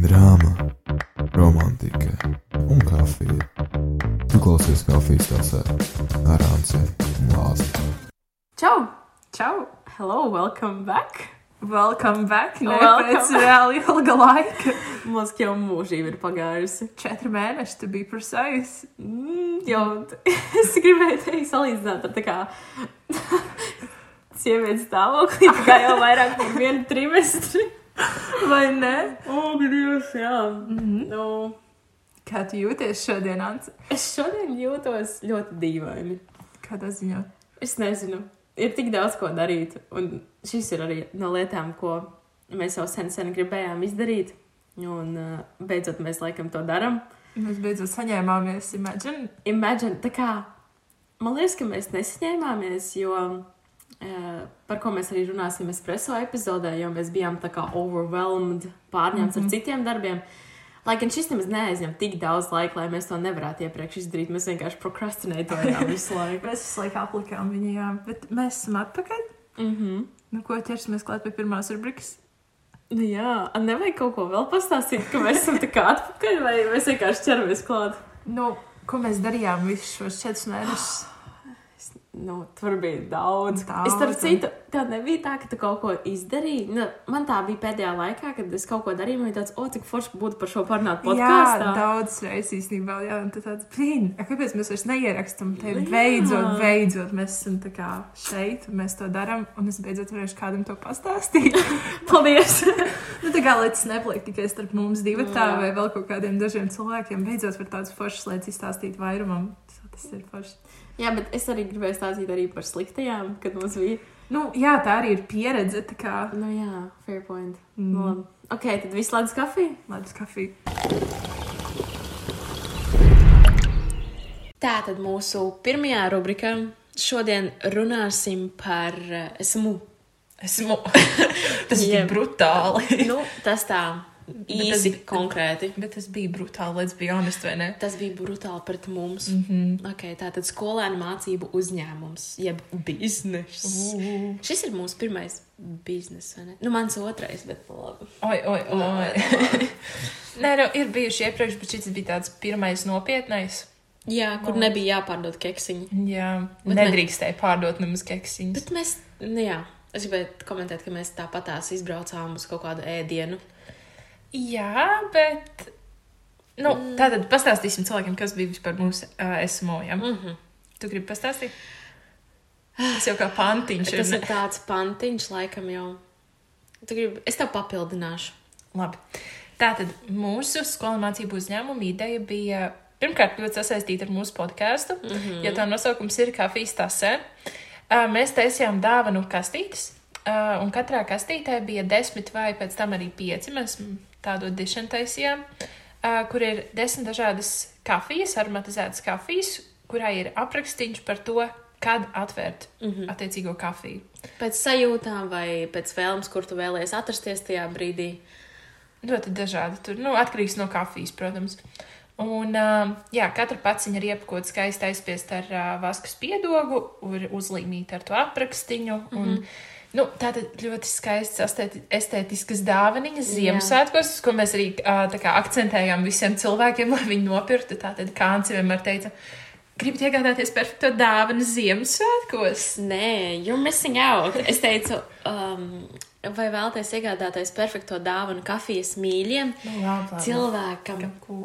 drāma, romantika un kafija. Tu klausies kafijas tasē ar Ansi un Lāzi. Čau! Čau! Hello, welcome back! Welcome back! Ne Welcome. pēc reāli ilga laika. Mums jau mūžība ir pagājusi. Četri mēneši, to be precise. Mm, jau es gribēju teikt, salīdzināt ar tā kā sievietes stāvokli, tā kā jau vairāk par vienu trimestri. Vai ne? O, Dievs, jā. Mm -hmm. Nu, Kā tu jūties šodien, Ants? es šodien jūtos ļoti dīvaini. Kādā ziņā? Es nezinu, ir tik daudz ko darīt, un šis ir arī no lietām, ko mēs jau sen, sen gribējām izdarīt. Un uh, beidzot mēs laikam to darām. Mēs beidzot saņēmāmies, imagine. Imagine, tā kā man liekas, ka mēs nesaņēmāmies, jo par ko mēs arī runāsim espreso epizodē, jo mēs bijām tā kā overwhelmed, pārņemts mm -hmm. ar citiem darbiem. Lai gan šis nemaz neaizņem tik daudz laika, lai mēs to nevarētu iepriekš izdarīt, mēs vienkārši prokrastinējām visu laiku. Mēs visu laiku aplikām viņu, jā. Bet mēs esam atpakaļ. Mm -hmm. Nu, ko ķersimies klāt pie pirmās rubrikas? Nu, jā, nevajag kaut ko vēl pastāstīt, ka mēs esam tā kā atpakaļ, vai mēs vienkārši ķeramies klāt. Nu, ko mēs darījām visus šos četrus mēnešus? Nu, tur bija daudz. Daudz, es starp citu, tā nebija tā, ka tu kaut ko izdarīji. Nu, man tā bija pēdējā laikā, kad es kaut ko darīju. Man bija tāds, o, cik forši būtu par šo parunāt Jā, podkāstā. daudz reizes īstenībā, jā, un tad tāds, blīn, kāpēc mēs vairs neierakstām? Te Jā. beidzot, beidzot, mēs esam tā kā šeit, un mēs to darām, un es beidzot varēšu kādam to pastāstīt. Paldies! nu, tā kā lietas nepaliek tikai starp mums divi tā, Jā. vai vēl kaut kādiem dažiem cilvēkiem, beidzot var tādas foršas lietas izstāstīt vairumam. Tas ir forši. Jā, bet es arī gribēju stāstīt arī par sliktajām, kad mums bija. Nu, jā, tā arī ir pieredze, tā kā Nu, jā, fair point. Mm. mm, Nu, ok, tad viss lēdz kafiju. ledus kafija. Tā tad mūsu pirmajā rubrikā šodien runāsim par eh, esmu. Esmu. Tas bija brutāli. Nu, tas tā īsi, tas- konkrēti. Bet tas bija brutāli, let's be honest, vai ne? Tas bija brutāli pret mums. Mm -hmm. Okay, tā tad skolēnu mācību uzņēmums, jeb biznesa. Uh. Šis ir mūsu pirmais biznesa, vai ne? Nu, mans otrais, bet labi. Oi, oi, oi. Nē, nu, ir bijuši iepriekš, bet šis bija tāds pirmais nopietnais. Jā, kur Labi. nebija jāpārdod keksiņi. Jā, Bet nedrīkstēja pārdot nemaz keksiņus. Bet mēs, nu jā, es gribēju komentēt, ka mēs tāpat tās izbraucām uz kaut kādu ēdienu. Jā, bet. Nu, mm. Tātad pastāstīsim cilvēkiem, kas bija vispār mūsu uh, esmojam. Mm -hmm. Tu gribi pastāstīt? Tas jau kā pantiņš Tas ir. ir tāds pantiņš, laikam jau. Tu gribi, es tev papildināšu. Labi. Tātad mūsu skolu mācību uzņēmuma ideja bija pirmkārt ļoti sasaistīta ar mūsu podkāstu, mm -hmm. jo tā nosaukums ir kafijas tasē. Uh, Mēs taisījām dāvanu kastītes, uh, un katrā kastītē bija desmit vai pēc tam arī pieci. Mēs tādu edišanu taisījām, uh, kur ir desmit dažādas kafijas, aromatizētas kafijas, kurā ir aprakstīns par to, kad atvērt mm -hmm. attiecīgo kafiju. Pēc sajūtām vai pēc vēlmes, kur tu vēlējies atrasties tajā brīdī. Ļoti dažādi. Tur nu, atkarīgs no kafijas, protams. Un, uh, jā, katra paciņa ir iepakota skaisti aizspiest ar uh, vasku spiedogu, ir uzlīmīta ar to aprakstiņu. Mm -hmm. un, nu, tātad ļoti skaistas estēti- estētiskas dāvanas Ziemassvētkos, uz ko mēs arī uh, tā kā akcentējām visiem cilvēkiem, lai viņi nopirktu. Tātad Kāns vienmēr teica, gribat iegādāties perfekto dāvanu Ziemassvētkos. Nē, you're missing out. Es teicu, um, vai vēlaties iegādāties perfekto dāvanu kafijas mīļiem Nu, labi, labi. cilvēkam? Kam, ko,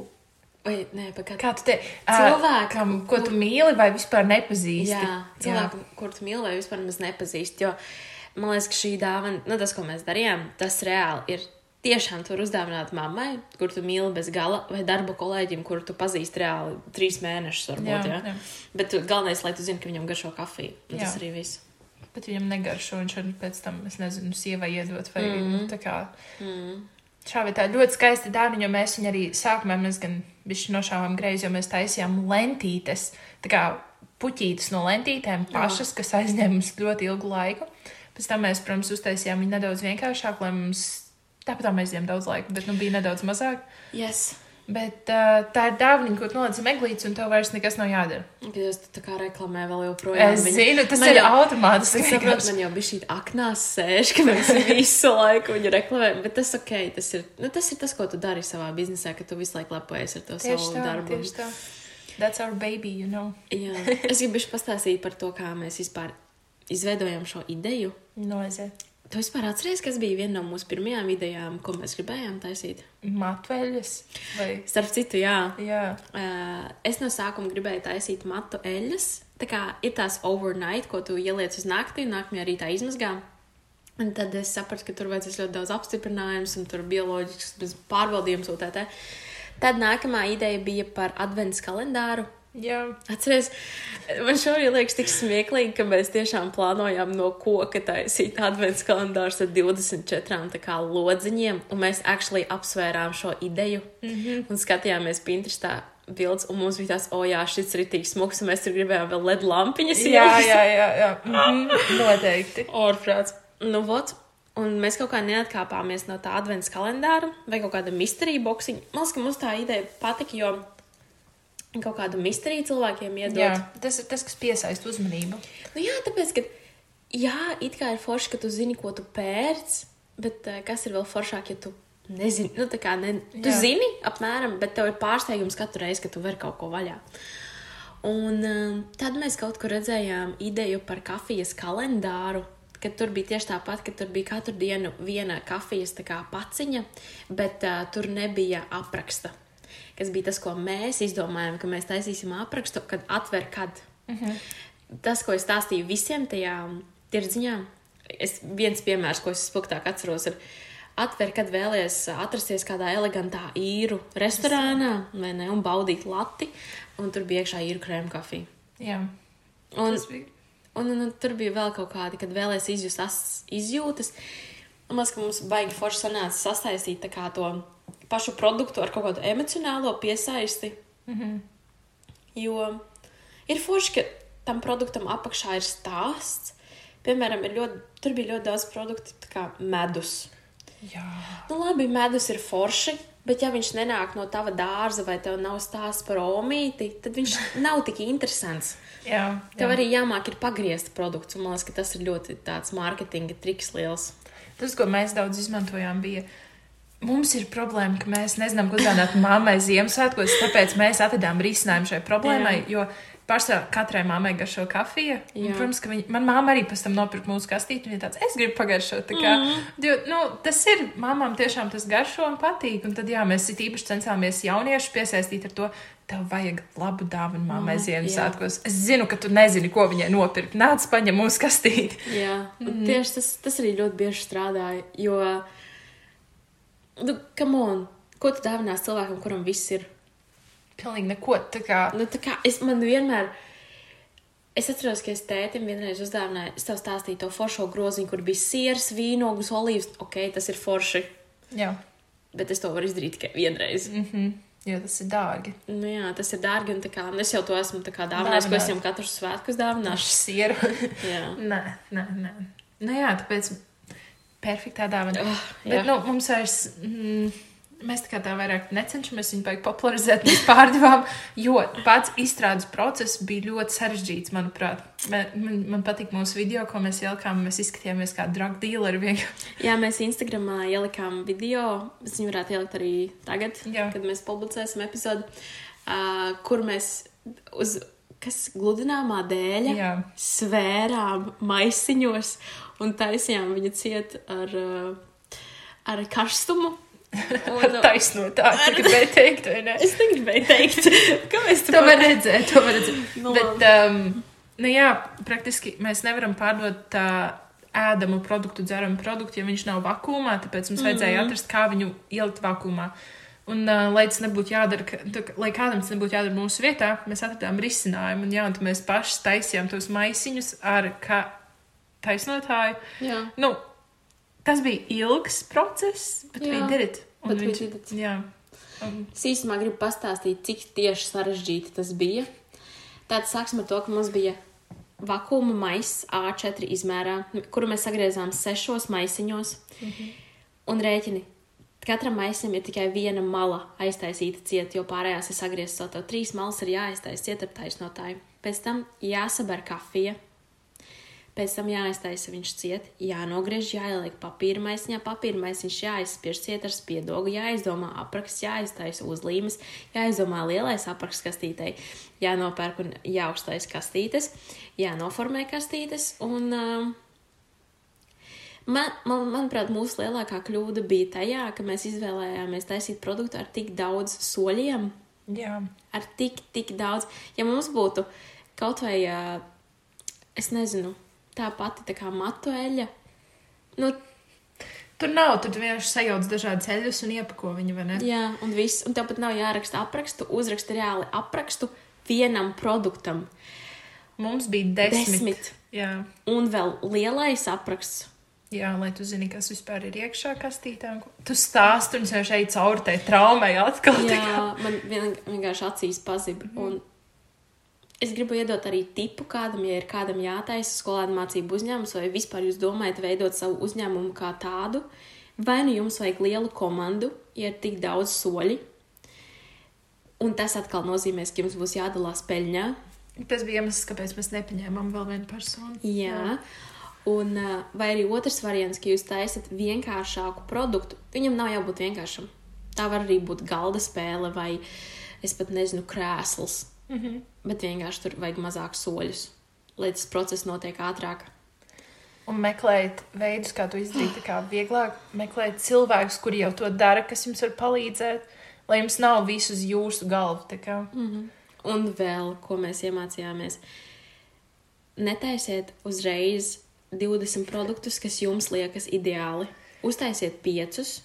Vai nē, kādu? kā te Cilvēkam, ko tu mīli vai vispār nepazīsti? Jā, cilvēku, kur tu mīli vai vispār nemaz nepazīst. Jo man liekas, ka šī dāvana, nu, tas, ko mēs darījām, tas reāli ir tiešām tur uzdāvināt mammai, kur tu mīli bez gala, vai darba kolēģim, kur tu pazīsti reāli trīs mēnešus. Varbūt, Jā, jā, jā. Bet tu, galvenais, lai tu zini, ka viņam garšo kafiju. Tas Jā. arī viss. Bet viņam negaršo, viņš arī pēc tam, es nezinu, sievai iedot vai mm. -hmm. tā kā. Mm. Šā vai tā ļoti skaisti dāvana, jo mēs viņu arī sākumā mēs gan nošāvām greizi, jo mēs taisījām lentītes, tā kā puķītes no lentītēm pašas, kas aizņēma mums ļoti ilgu laiku. Pēc tam mēs, protams, uztaisījām viņu nedaudz vienkāršāk, lai mums, tāpat tā mēs zinām daudz laika, bet nu bija nedaudz mazāk. Yes. Bet uh, tā ir dāvana, ko noliec meglītes, un tev vairs nekas nav jādara. Kad es tā kā reklamē vēl joprojām. Es viņa- zinu, tas Man ir jau- automātiski. Es saprotu, man jau bija šī aknās sēž, ka mēs visu laiku viņu reklamējam, bet tas ok, tas ir, nu, tas ir tas, ko tu dari savā biznesā, ka tu visu laiku lepojies ar to Tieši savu tā, darbu. tieši tā. That's our baby, you know. Jā, es gribu pastāstīt par to, kā mēs vispār izveidojam šo ideju. Noize. Tu vispār atceries, kas bija viena no mūsu pirmajām idejām, ko mēs gribējām taisīt? Matveļas. Vai... Starp citu, jā. Jā. Uh, es no sākuma gribēju taisīt matu eļļas. Tā kā ir tās overnight, ko tu ieliec uz nakti, un nākamajā rītā izmazgā. Un tad es sapratu, ka tur vajadzēs ļoti daudz apstiprinājumus, un tur bioloģisks pārbaudījums un tā tā. Tad nākamā ideja bija par adventas kalendāru. Jā. Atceries, man šobrīd liekas tik smieklīgi, ka mēs tiešām plānojām no koka taisīt adventas kalendārus ar 24 tā kā lodziņiem, un mēs actually apsvērām šo ideju mm -hmm. un skatījāmies Pinterestā bildes, un mums bija tās, o jā, šis ir tik smuks, un mēs tur gribējām vēl LED lampiņas. Jā, jā, jā. jā. Mhm. Noteikti. Orprāts. Nu, vot. Un mēs kaut kā neatkāpāmies no tā adventas kalendāra vai kaut kāda misterija boxiņa. Man liekas, ka mums tā ideja patika, jo kaut kādu misteriju cilvēkiem iedod. Jā, tas ir tas, kas piesaista uzmanību. Nu, jā, tāpēc, ka jā, it kā ir forši, ka tu zini, ko tu pērc, bet uh, kas ir vēl foršāk, ja tu nezini, nu, tā kā ne, tu Jā. zini apmēram, bet tev ir pārsteigums katru reizi, kad tu vari kaut ko vaļā. Un um, tad mēs kaut kur redzējām ideju par kafijas kalendāru. Kad tur bija tieši tāpat, ka tur bija katru dienu viena kafijas kā paciņa, bet uh, tur nebija apraksta. Kas bija tas, ko mēs izdomājām, ka mēs taisīsim aprakstu, kad atver kad. Tas, ko es stāstīju visiem tajām tirdziņām, es, viens piemērs, ko es spilgtāk atceros, ir atver, kad vēlies atrasties kādā elegantā īru restorānā ne, un baudīt lati, un tur bija iekšā īru krēma kafija. Jā. Un, Tas bija. un, un, un tur bija vēl kaut kādi, kad vēlēs izjust as, izjūtas. Man liekas, ka mums baigi forši sanāca kā to pašu produktu ar kaut kādu emocionālo piesaisti. Mm -hmm. Jo ir forši, ka tam produktam apakšā ir stāsts. Piemēram, ir ļoti, tur bija ļoti daudz produktu, kā medus. Jā. Nu, labi, medus ir forši, bet ja viņš nenāk no tava dārza vai tev nav stāsts par omīti, tad viņš nav tik interesants. Jā. Tev jā. arī jāmāk ir pagriezt produkts, un man liekas, ka tas ir ļoti tāds mārketinga triks liels. Tas, ko mēs daudz izmantojām, bija. Mums ir problēma, ka mēs nezinām, ko uzdāvināt mammai Ziemassvētkos, tāpēc mēs atradām risinājumu šai problēmai. Jā. Jo pārsvarā katrai mammai garšo kafija. Un, protams, ka viņa, man mamma arī pēc tam nopirka mūsu kastīti. Viņa tāds, es gribu pagaršot. Kā, mm. jo, nu, tas ir mamām tiešām tas garšo un patīk. Un tad jā, mēs it īpaši centāmies jauniešus piesaistīt ar to. Tev vajag labu dāvanu mammai Ziemassvētkos. Es zinu, ka tu nezini, ko viņai nopirkt. Nāc, paņem mūsu kastīti. Jā, mm. tieši tas, tas arī ļoti bieži strādāja. Jo, nu, come on, ko tu dāvinās cilvēkam, kuram viss ir? Pilnīgi neko. Tā kā, Nu, tā kā es man vienmēr. Es atceros, ka es tētim vienreiz uzdāvināju, es tev stāstīju to foršo groziņu, kur bija sieras, vīnogas, olīvas. Ok, tas ir forši, jā. bet es to varu izdarīt tikai vienreiz. Mm -hmm. Jo tas ir dārgi. Nu, jā, tas ir dārgi. un Kā, es jau to esmu dāvinājis, ko es jau katru svētku dāvināšu. Sieru. Jā. nē, nē, nē. Nu jā, tāpēc perfektā dāvana. Oh, jā. Bet, nu, mums vairs. Mm, Mēs tā kā tā vairāk necenšamies viņu popularizēt, mēs pārdevām, jo pats izstrādes process bija ļoti sarežģīts, manuprāt. Man, man, man patīk mūsu video, ko mēs ielikām, mēs izskatījāmies kā drug dealeri. Jā, mēs Instagramā ielikām video. Es viņu varētu ielikt arī tagad, Jā. kad mēs publicēsim epizodi, uh, kur mēs uz kas gludināmā dēļa Jā. svērām maisiņos un taisījām viņu ciet ar, uh, ar karstumu. Un, Taisnot tā, tā gribēju teikt, vai ne? es negribēju teikt, kāpēc To var redzēt, to var redzēt. Nu, Bet, um, nu jā, praktiski mēs nevaram pārdot tā ēdamu produktu, dzeramu produktu, ja viņš nav vakumā, tāpēc mums vajadzēja Mhm. atrast, kā viņu ielikt vakumā. Un, uh, lai tas nebūtu jādara, ka, tā, lai kādam tas nebūtu jādara mūsu vietā, mēs atradām risinājumu. Un, jā, un mēs paši taisījām tos maisiņus ar taisnotāju. Jā, Nu, tas bija ilgs process, bet Jā, we did it. Un but we viņš- did it. Jā. Un, Es īstenībā gribu pastāstīt, cik tieši sarežģīti tas bija. Tātad sāksim ar to, ka mums bija vakuma maiss A4 izmērā, kuru mēs sagriezām sešos maisiņos. Un rēķini, Katram maisam ir tikai viena mala aiztaisīta cieta, jo pārējās ir sagrieztas. Tev trīs malas ir jāaiztaisa cieta ar taisnotāju. Pēc tam jāsaber kafija, pēc tam jāaiztaisa viņš ciet, jānogriež, jāieliek papīra maisiņā, papīra maisiņš jāizspiež ciet ar spiedogu, jāizdomā apraksts, jāiztaisa uzlīmes, jāizdomā lielais apraksts kastītei, jānopērk un jāuztaisa kastītes, jānoformē kastītes un. Uh, Man, man, manuprāt, mūsu lielākā kļūda bija tajā, ka mēs izvēlējāmies taisīt produktu ar tik daudz soļiem, Jā. ar tik, tik daudz. Ja mums būtu kaut vai, es nezinu, tā pati tā kā matu eļļa, nu, Tur nav, tur tu vienkārši sajauc dažādas ceļus un iepako viņu, vai ne? jā, un viss, un tev pat nav jāraksta aprakstu, uzraksta reāli aprakstu vienam produktam. Mums bija desmit. Desmit. Jā. Un vēl lielais apraksts. Jā, lai tu zini, kas vispār ir iekšā kastītē. Tu stāst un es šeit caur tai traumai atkal. tā kā. Jā, man vien, vienkārši acīs pazib. Un es gribu iedot arī tipu kādam, ja ir kādam jātaisa skolēnu mācību uzņēmums, vai vispār jūs domājat veidot savu uzņēmumu kā tādu. Vai nu jums vajag lielu komandu, ja ir tik daudz soļi, un tas atkal nozīmēs, ka jums būs jādalās peļņā. Tas bija iemesls, kāpēc mēs nepaņēmām vēl vienu personu. Jā. Un, vai arī otrs variants, ka jūs taisat vienkāršāku produktu. Viņam nav jābūt vienkāršam. Tā var arī būt galda spēle vai, es pat nezinu, krēsls. Mm -hmm. Bet vienkārši tur vajag mazāk soļus, lai tas process notiek ātrāk. Un meklēt veidus, kā to izdarīt, kā vieglāk meklēt cilvēkus, kuri jau to dara, kas jums var palīdzēt, lai jums nav visu uz jūsu galvu. Mm. Un vēl, ko mēs iemācījāmies, netaisiet uzreiz 20 produktus, kas jums liekas ideāli. Uztaisiet piecus,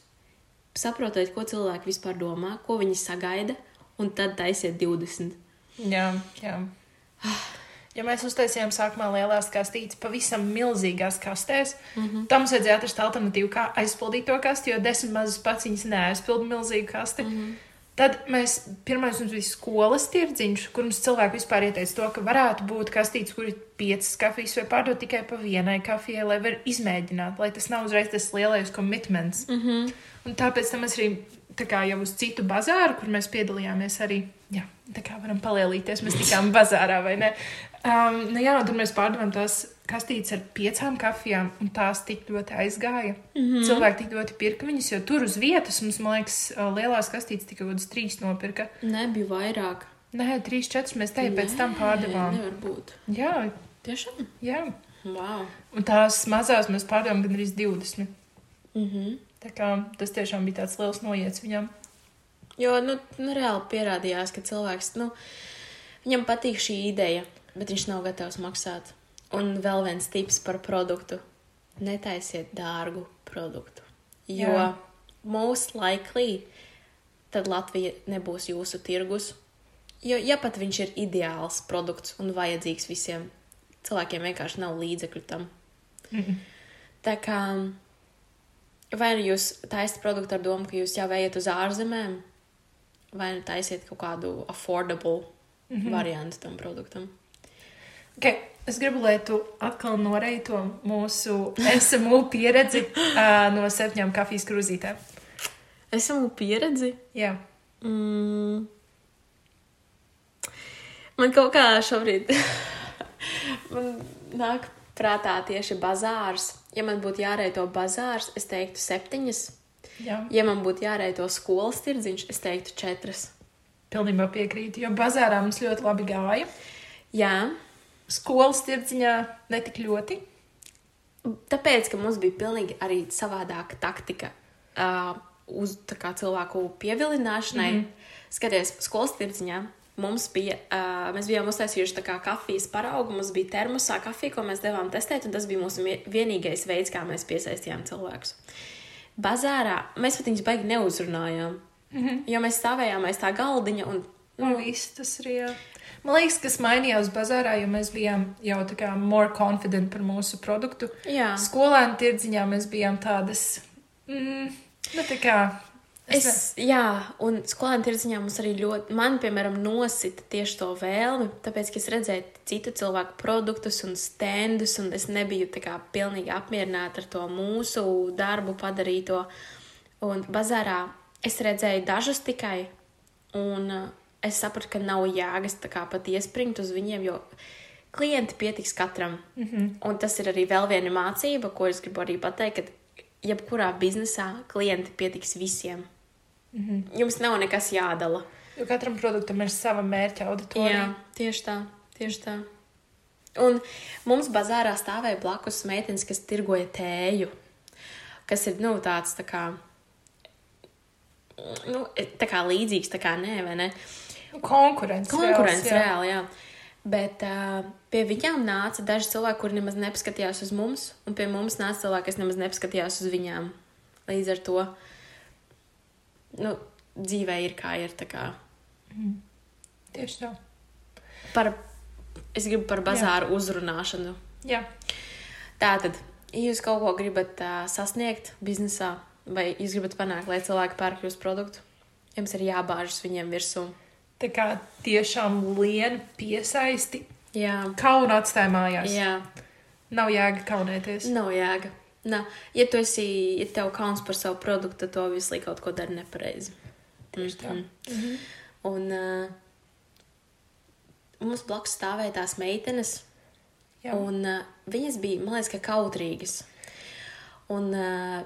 saprotiet, ko cilvēki vispār domā, ko viņi sagaida, un tad taisiet 20. Jā, jā. Ja mēs uztaisījām sākumā lielās kastītes, pavisam milzīgās kastēs, mm -hmm. tam mums vajadzēja atrast alternatīvu, kā aizpildīt to kasti, jo desmit mazas paciņas neaizpilda milzīgu kasti. Mm -hmm. Tad mēs, pirmais mums bija skolas tirdziņš, kur mums cilvēki vispār ieteica to, ka varētu būt kastītes, kur ir piecas kafijas vai pārdot tikai pa vienai kafijai, lai var izmēģināt, lai tas nav uzreiz tas lielais commitments. Mm -hmm. Un tāpēc tam mēs arī tā kā jau uz citu bazāru, kur mēs piedalījāmies arī, jā, tā kā varam palielīties, mēs tikām bazārā vai ne. Um, nu jā, tad mēs pārdevām tās kastītes ar piecām kafijām, un tās tik ļoti aizgāja. Mm -hmm. Cilvēki tik ļoti pirka viņas, jo tur uz vietas mums, man liekas, uh, lielās kastītes tikai kaut kādas trīs nopirka. Nebija vairāk. Nē, trīs, četras mēs te pēc tam pārdevām. Nevar būt. Jā, Tiešām? jā. Wow. Un tās mazās mēs pārdevām gan arī 20. Mm -hmm. Tā kā tas tiešām bija tāds liels noiets viņam. Jo, nu, nu, reāli pierādījās, ka cilvēks, nu, viņam patīk šī ideja, bet viņš nav gatavs maksāt. Un vēl viens tips par produktu. Netaisiet dārgu produktu. Jo Jā. most likely tad Latvija nebūs jūsu tirgus. Jo, ja pat viņš ir ideāls produkts un vajadzīgs visiem, cilvēkiem vienkārši nav līdzekļu tam. Tā kā vai nu jūs taisat produktu ar domu, ka jūs jau ejat uz ārzemēm, vai nu taisiet kaut kādu affordable mm -hmm. variantu tam produktam. Okay. Es gribu, lai tu atkal noreito mūsu SMU pieredzi uh, no septiņām kafijas krūzītēm. Esmu pieredzi. Jā, Mm. Man kaut kā šobrīd nāk prātā tieši bazārs. Ja man būtu jāreito bazārs, es teiktu septiņas. jā. Ja man būtu jāreito skolas tirdziņš, es teiktu četras. pilnībā piekrītu. Jo bazārā mums ļoti labi gāja. Jā, Skolas tirdziņā netik ļoti. Tāpēc, ka mums bija pilnīgi arī savādāka taktika uh, uz kā, cilvēku pievilināšanai. Mm -hmm. Skaties, skolas tirdziņā mums bija, uh, mēs bijām uztaisījuši tā kā kafijas paraugu, mums bija termosā kafija, ko mēs devām testēt, un tas bija mūsu vienīgais veids, kā mēs piesaistījām cilvēkus. Bazārā mēs pat viņus baigi neuzrunājām, mm -hmm. jo mēs stāvējām aiz tā galdiņa un Nu, viss tas arī. Jā. Man liekas, kas mainījās bazārā, jo mēs bijām jau tā kā more confident par mūsu produktu. Jā. Skolēnu tirdziņā mēs bijām tādas, mm, nu tā kā. Es, Es, jā, un skolēnu tirdziņā mums arī ļoti, man, piemēram, nosita tieši to vēlmi, tāpēc, ka es redzēju citu cilvēku produktus un stendus, un es nebiju tā kā pilnīgi apmierināta ar to mūsu darbu padarīto. Un bazārā es redzēju dažus tikai, un es sapratu, ka nav jēgas pat iespringt uz viņiem, jo klienti pietiks katram. Mm -hmm. Un tas ir arī vēl viena mācība, ko es gribu arī pateikt, ka jebkurā biznesā klienti pietiks visiem. Mm -hmm. Jums nav nekas jādala. Jo katram produktam ir sava mērķa auditorija. Jā, tieši tā, tieši tā. Un mums bazārā stāvēja blakus meitenes, kas tirgoja tēju, kas ir nu, tāds tā kā, nu, tā kā līdzīgs, tā kā nē, vai ne? Konkurence. Konkurence jā. reāli, jā. Bet uh, pie viņām nāca daži cilvēki, kuri nemaz nepaskatījās uz mums, un pie mums nāca cilvēki, kas nemaz nepaskatījās uz viņām. Līdz ar to nu, dzīvē ir kā ir. tā Kā. Tieši tā. Par, es gribu par bazāru uzrunāšanu. Jā. Tātad, ja jūs kaut ko gribat uh, sasniegt biznesā, vai jūs gribat panākt, lai cilvēki pērk jūsu produktu, jums ir jābāžas viņiem virsū. Tā kā tiešām lien piesaisti. Jā, Kaunu atstāja mājās. jā. Nav jēga kaunēties. Nav jēga. Nav. Ja tu esi, ja tev kauns par savu produktu, tad to visu laiku kaut ko dari nepareizi. Tieši tā. Mhm. Un uh, mums blakus stāvēja tās meitenes, Jā. un uh, viņas bija, man liekas, ka kautrīgas. Un uh,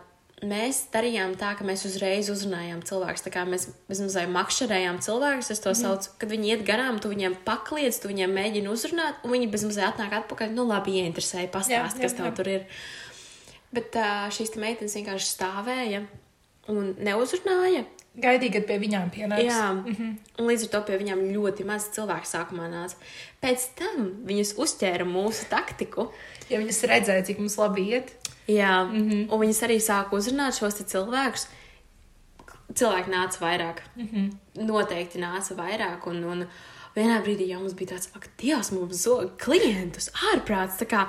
mēs darījām tā, ka mēs uzreiz uzrunājām cilvēkus. Tā kā mēs mazliet makšķerējām cilvēkus, es to mm. saucu, kad viņi iet garām, tu viņiem pakliedz, tu viņiem mēģini uzrunāt, un viņi bezmazliet atnāk atpakaļ. Nu, labi, ieinteresēja, pastāst, Jā, jā, kas tev jā. tur ir. Bet uh, šīs te meitenes vienkārši stāvēja un neuzrunāja. Gaidīju, kad pie viņām pienāks. Jā, mm -hmm. un līdz ar to pie viņām ļoti maz cilvēku sākumā nāca. Pēc tam viņas uzķēra mūsu taktiku. Ja viņas redzēja, cik mums labi iet, Jā, mm -hmm. un viņas arī sāka uzrunāt šos cilvēkus. Cilvēki nāca vairāk. Mm -hmm. Noteikti nāca vairāk. Un, un vienā brīdī jau mums bija tāds, ak, Dievs, mums zog klientus, ārprāts. Tā kā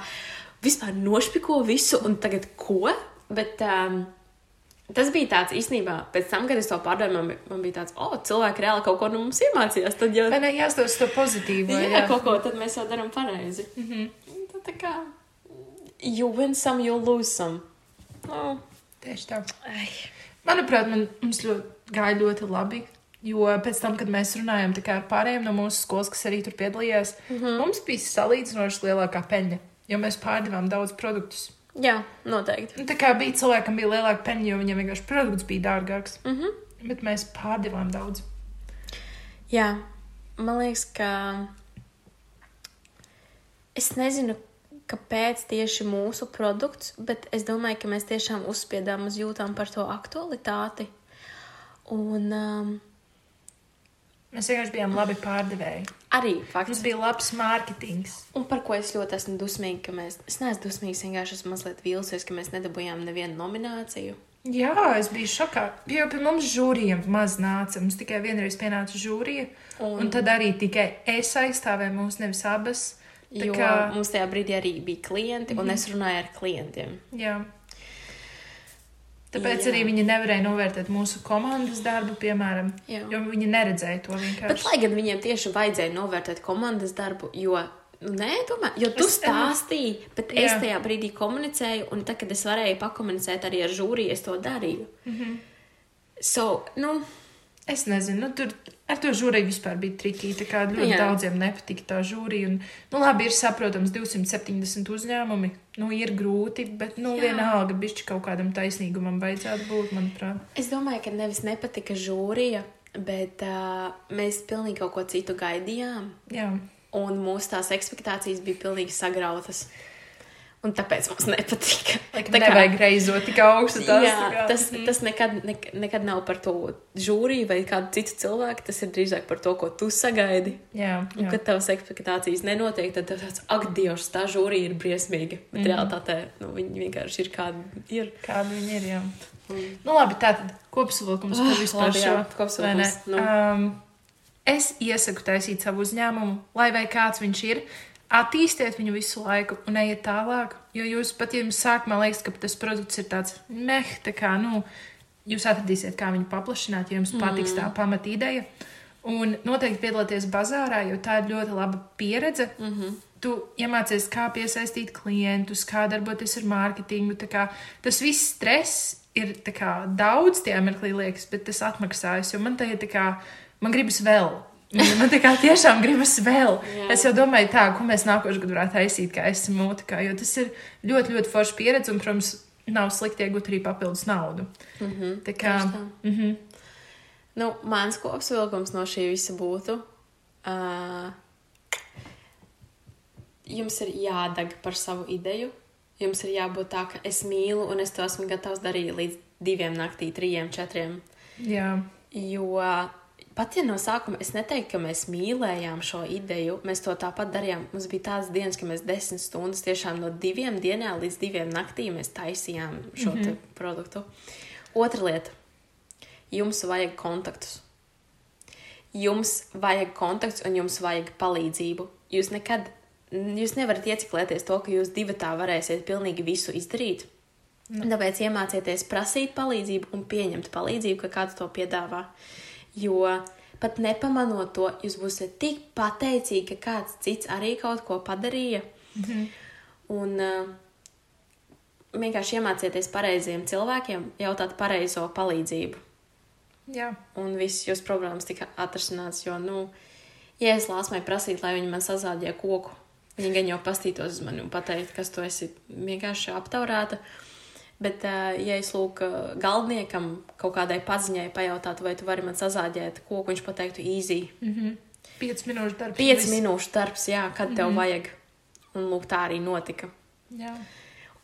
vispār nošpiko visu, un tagad ko? Bet um, tas bija tāds īstenībā, pēc tam, kad es to pārdevu, man, man bija tāds, o, oh, cilvēki reāli kaut ko no mums iemācījās. Tad jau vai ne jāstos to pozitīvo? jā, jā. kaut ko tad mēs jau darām pareizi. Mm -hmm. Tad tā kā you win some, you lose some. Oh. Tieši tā. Ai. Manuprāt, man, mums ļoti, gāja ļoti labi. Jo pēc tam, kad mēs runājām ar pārējiem no mūsu skolas, kas arī tur piedalījās, mm -hmm. mums bija salīdzinoši lielākā peļņa, jo mēs pārdevām daudz produktus. Jā, noteikti. Un Tā kā bija cilvēkam bija lielāka peļņa, jo viņam vienkārši produkts bija dārgāks. Mm -hmm. Bet mēs pārdevām daudz. Jā, man liekas, ka es nezinu, kāpēc tieši mūsu produkts, bet es domāju, ka mēs tiešām uzspiedām uz jūtām par to aktualitāti. Un um, Mēs vienkārši bijām labi pārdevēji. arī Mums fakts, bija labs mārketings. un par ko es ļoti esmu dusmīga, ka mēs, es neesmu dusmīga, vienkārši esmu mazliet vīlusies, ka mēs nedabūjām nevienu nomināciju. Jā, es biju šokā. Jo pie mums žūrija maz nāca. Mums tikai vienreiz pienāca žūrija. Un, un tad arī tikai es aizstāvēju mūs, nevis abas. Tā Jo kā, mums tajā brīdī arī bija klienti, un es runāju ar klientiem. jā. Tāpēc Jā. arī viņi nevarēja novērtēt mūsu komandas darbu, piemēram, Jā. jo viņi neredzēja to Bet, vienkārši. lai gan viņiem tieši vajadzēja novērtēt komandas darbu, jo, nu, nē, tomēr, jo tu Es- stāstīji, bet es Jā. tajā brīdī komunicēju, un tad, kad es varēju pakomunicēt arī ar žūriju, es to darīju. Mm Mhm. -hmm. So, nu, Es nezinu, nu, tur ar to žūriju vispār bija trikīgi. Tā kā ļoti Jā. daudziem nepatika tā žūrija. Un, nu, labi, ir saprotams, 270 uzņēmumi. Nu, ir grūti, bet, nu, Jā. vienalga, bišķi kaut kādam taisnīgumam vajadzētu būt, manuprāt. es domāju, ka nevis nepatika žūrija, bet uh, mēs pilnīgi kaut ko citu gaidījām, Jā. un mūsu tās expectācijas bija pilnīgi sagrautas. Un tāpēc mums nepatika. Laikam Tā kā- reizot tik augstu. tās, Jā, tā kā- tas, tas nekad, nek, nekad nav par to žūriju vai kādu citu cilvēku. Tas ir drīzāk par to, ko tu sagaidi. Jā, Un, jā. kad tavas expectācijas nenotiek, tad tev tāds, ak, Dievs, tā žūrija ir briesmīga. Bet mm. realtātē nu, viņi vienkārši ir kādi ir. Kāda viņi ir. Jā. Nu, labi, tā tad kopsavilkums Ah, vispār labi, šo jā, kopsavilkums, vai ne? nu. Um, es iesaku taisīt savu uzņēmumu, lai vai kāds viņš ir. Attīstiet viņu visu laiku un ejiet tālāk. Jo jūs pat, ja jums sākumā liekas, ka tas produkts ir tāds meh, tā kā, nu, jūs atradīsiet, kā viņu paplašināt, ja jums patiks tā pamat ideja. Un noteikti piedalieties bazārā, jo tā ir ļoti laba pieredze. Mm -hmm. Tu iemācies, kā piesaistīt klientus, kā darboties ar mārketingu. kā Tas viss stress ir kā, daudz tie mirklī liekas, bet tas atmaksājas, jo man tā ir tā kā, man gribas vēl. Man tā kā tiešām gribas vēl. Jā. es jau domāju, tā, ko mēs nākošais gads varētu taisīt, kā esmu mūtikā, jo tas ir ļoti, ļoti forši pieredze un, protams, nav slikti iegūt arī papildus naudu. Mm -hmm. Tā kā, mhm. Nu, mans kopsavilkums no šī visa būtu. Uh, jums ir jādeg par savu ideju. Jums ir jābūt tā, ka es mīlu un es to esmu gatavs darīt līdz diviem naktī, trijiem, četriem. jā, Jo pat ja no sākuma es neteiktu, ka mēs mīlējām šo ideju, mēs to tāpat darījām. Mums bija tādas dienas, ka mēs desmit stundas tiešām no diviem dienām līdz diviem naktīm mēs taisījām šo mm -hmm. produktu. Otra lieta. Jums vajag kontaktus. Jums vajag kontakts un jums vajag palīdzību. Jūs nekad, jūs nevarat ieciklēties to, ka jūs divi tā varēsiet pilnīgi visu izdarīt. Tāpēc iemācieties prasīt palīdzību un pieņemt palīdzību, ka kāds to piedāvā. Jo pat nepamanot to, jūs būsiet tik pateicīgi, ka kāds cits arī kaut ko padarīja. Mm -hmm. Un uh, vienkārši iemācieties pareiziem cilvēkiem jautāt pareizo palīdzību. jā. Un viss jūsu problēmas tika atrisināts. Jo, nu, ja es lāsmai prasītu, lai viņi man sazādīja koku, viņi gan jau pastītos uz mani un pateikt, kas tu esi vienkārši aptaurēta. Bet, ā, ja es lūku galdniekam kaut kādai paziņai pajautātu, vai tu vari man sazādīt koku, viņš pateiktu, easy. Pieci minūšu darbs. 5 viss. minūšu darbs, jā, kad tev vajag. Un lūk, tā arī notika. Jā.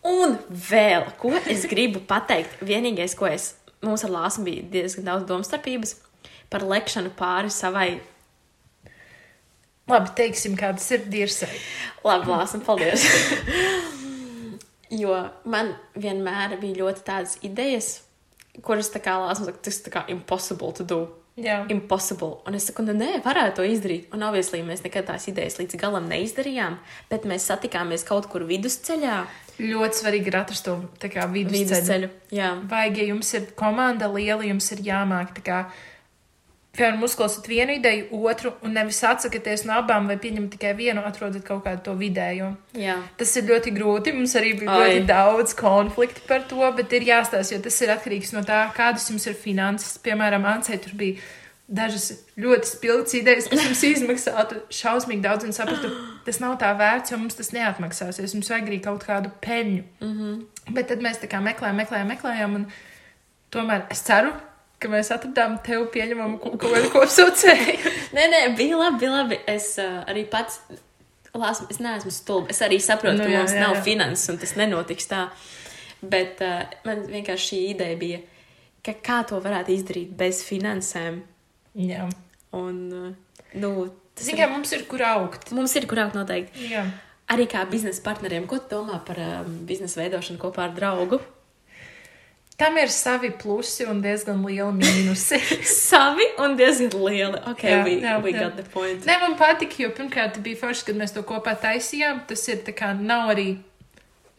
Un vēl, ko es gribu pateikt, vienīgais, ko es mums ar Lāsu bija diezgan daudz domstarpības par lekšanu pāri savai Labi, teiksim, kādas ir dirsai. Labi, lāsam, paldies. jo man vienmēr bija ļoti tādas idejas, kuras tā kā saka, tas kā impossible to do. Jā. Impossible. Un es saku, nu, nē, varētu to izdarīt. Un, obviously, mēs nekad tās idejas līdz galam neizdarījām, bet mēs satikāmies kaut kur vidusceļā. Ļoti svarīgi ir atrast to vidusceļu. Vidusceļu. Jā, Vajag, ja jums ir komanda liela, jums ir jāmāk tā kā. Piemēram, uzklausot vienu ideju, otru, un nevis atsakieties no abām, vai pieņemt tikai vienu, atrodat kaut kādu to vidējo. jā. Tas ir ļoti grūti. Mums arī bija Ai. ļoti daudz konfliktu par to, bet ir jāstāsta, jo tas ir atkarīgs no tā, kādas jums ir finanses. Piemēram, Ansei tur bija dažas ļoti spilgtas idejas, kas mums izmaksātu šausmīgi daudz, un sapratu, tas nav tā vērts, jo mums tas neatmaksāsies. Mums vajag arī kaut kādu peļņu. Mm -hmm. Bet tad mēs tā kā meklējām, meklējām, meklējām, un tomēr es ceru. Ka mēs atradām tevi pieņemamu kaut kādu kopsaucēju. Nē, nē, bija labi, bija labi. Es uh, arī pats, lāsmu, es neesmu stulba. Es arī saprotu, Nu, ka jā, mums jā, nav jā. finanses un tas nenotiks tā. Bet uh, man vienkārši šī ideja bija, ka kā to varētu izdarīt bez finansēm. Jā. Un, uh, nu, tas Zinām, mums ir kur augt. mums ir kur augt noteikti. Jā. Arī kā biznesa partneriem, ko tu domā par um, biznesa veidošanu kopā ar draugu? Tam ir savi plusi un diezgan lieli mīnusi. Savi un diezgan lieli. Ok, Jā, we, jā, we jā. got the point. Nē, man patika, jo pirmkārt bija forši, kad mēs to kopā taisījām. Tas ir tā kā nav arī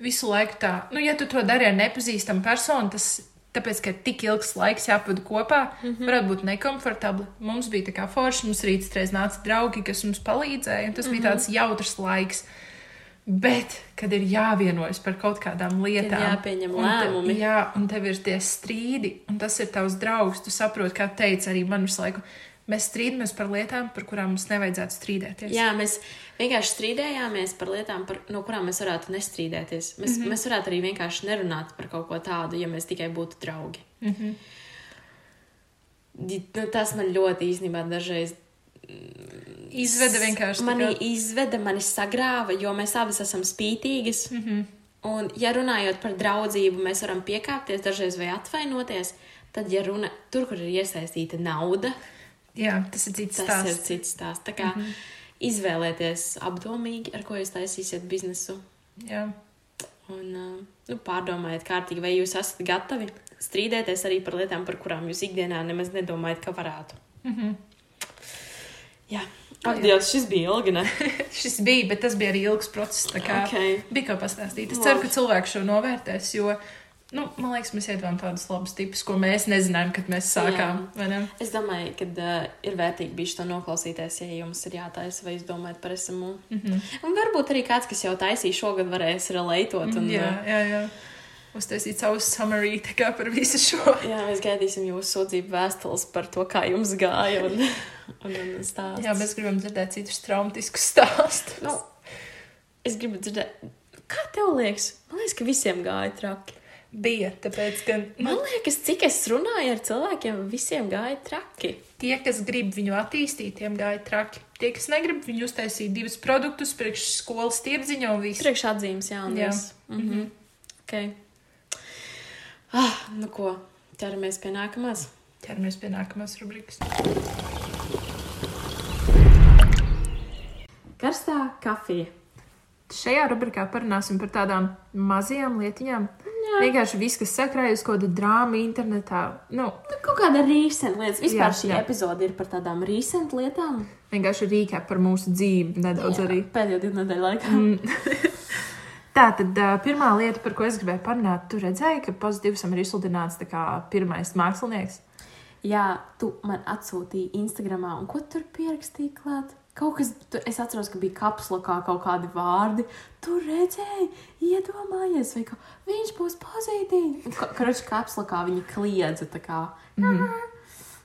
visu laiku tā. Nu, ja tu to dari ar nepazīstamu personu, tas tāpēc, ka tik ilgs laiks jāpavada kopā, mm -hmm. varētu būt nekomfortabli. Mums bija tā kā forši, mums arī citreiz nāca draugi, kas mums palīdzēja, un tas mm -hmm. bija tāds jautrs laiks. Bet, kad ir jāvienojas par kaut kādām lietām, jāpieņem un te- lēmumi. jā, un tev ir tie strīdi, un tas ir tavs draugs. Tu saproti, kā teica arī man visu laiku. Mēs strīdamies par lietām, par kurām mums nevajadzētu strīdēties. Jā, mēs vienkārši strīdējāmies par lietām, par, no kurām mēs varētu nestrīdēties. Mēs, mm -hmm. mēs varētu arī vienkārši nerunāt par kaut ko tādu, ja mēs tikai būtu draugi. Mm -hmm. tas man ļoti īstenībā dažreiz Izveda vienkārši mani kā- izveda, mani sagrāva, jo mēs abas esam spītīgas. Mm -hmm. Un, ja runājot par draudzību, mēs varam piekāpties dažreiz vai atvainoties, tad, ja runa tur, kur ir iesaistīta nauda, Jā, tas ir cits tas stāsts. ir cits stāsts. Tā kā mm -hmm. izvēlēties apdomīgi, ar ko jūs taisīsiet biznesu. Jā. Un uh, nu, pārdomājiet, kārtīgi, vai jūs esat gatavi strīdēties arī par lietām, par kurām jūs ikdienā nemaz nedomājat, ka varētu. Mm -hmm. Jā, ak, Dievs, šis bija ilgi. Šis bija, bet tas bija arī ilgs process. tā Kā, Ok. Bija ko pastāstīt. Es ceru, ka cilvēki šo novērtēs, jo, nu, man liekas, mēs iedavām tādus labus tipus, ko mēs nezinājām, kad mēs sākām. Es domāju, ka uh, ir vērtīgi bijis to noklausīties, ja jums ir jātaisa vai izdomājat par esmu. Mm. -hmm. Un varbūt arī kāds, kas jau taisīja šogad, varēs relētot. Un, Jā, jā, jā. Uztaisīt savu summary par visu šo. Jā, mēs gaidīsim jūsu sūdzību vēstules par to, kā jums gāja. Un, un, un stāsts. Jā, mēs gribam dzirdēt citus traumatiskus stāstus. Nu, es gribu dzirdēt, kā tev liekas? Man liekas, ka visiem gāja traki. Bija, tāpēc, ka nu, Man liekas, cik es runāju ar cilvēkiem, visiem gāja traki. tie, kas grib viņu attīstīt, tiem gāja traki. Tie, kas negrib viņu uztaisīt divus produktus priekš skolas tirdziņa un visu. Priekšatzīmes, jā, un Jā. viss. Mhm. Okay. Ah, nu ko, ķeramies pie nākamās. Ķeramies pie nākamās rubrikas. Karstā kafija. Šajā rubrikā parunāsim par tādām mazajām lietiņām. Jā. Vienkārši viss, kas sakrājas kaut kāda drāma internetā. Nu, Nu, kaut kāda rīsenta lietas. Vispār Jā, šī jā. epizode ir par tādām rīsenta lietām. vienkārši rīkā par mūsu dzīvi nedaudz Jā, arī. Pēdējo divu nedēļu laikā. Tā tad pirmā lieta, par ko es gribēju parunāt, tu redzēji, ka pozitīvs ir izsludināts tā kā pirmais mākslinieks. Jā, tu man atsūtīji Instagramā, un ko tur pierakstīji klāt? Kaut kas, tu, es atceros, ka bija kapslokā kaut kādi vārdi. Tu redzēji, iedomājies, vai ka viņš būs pozitīvs. Kruča kapslokā viņa kliedza tā kā.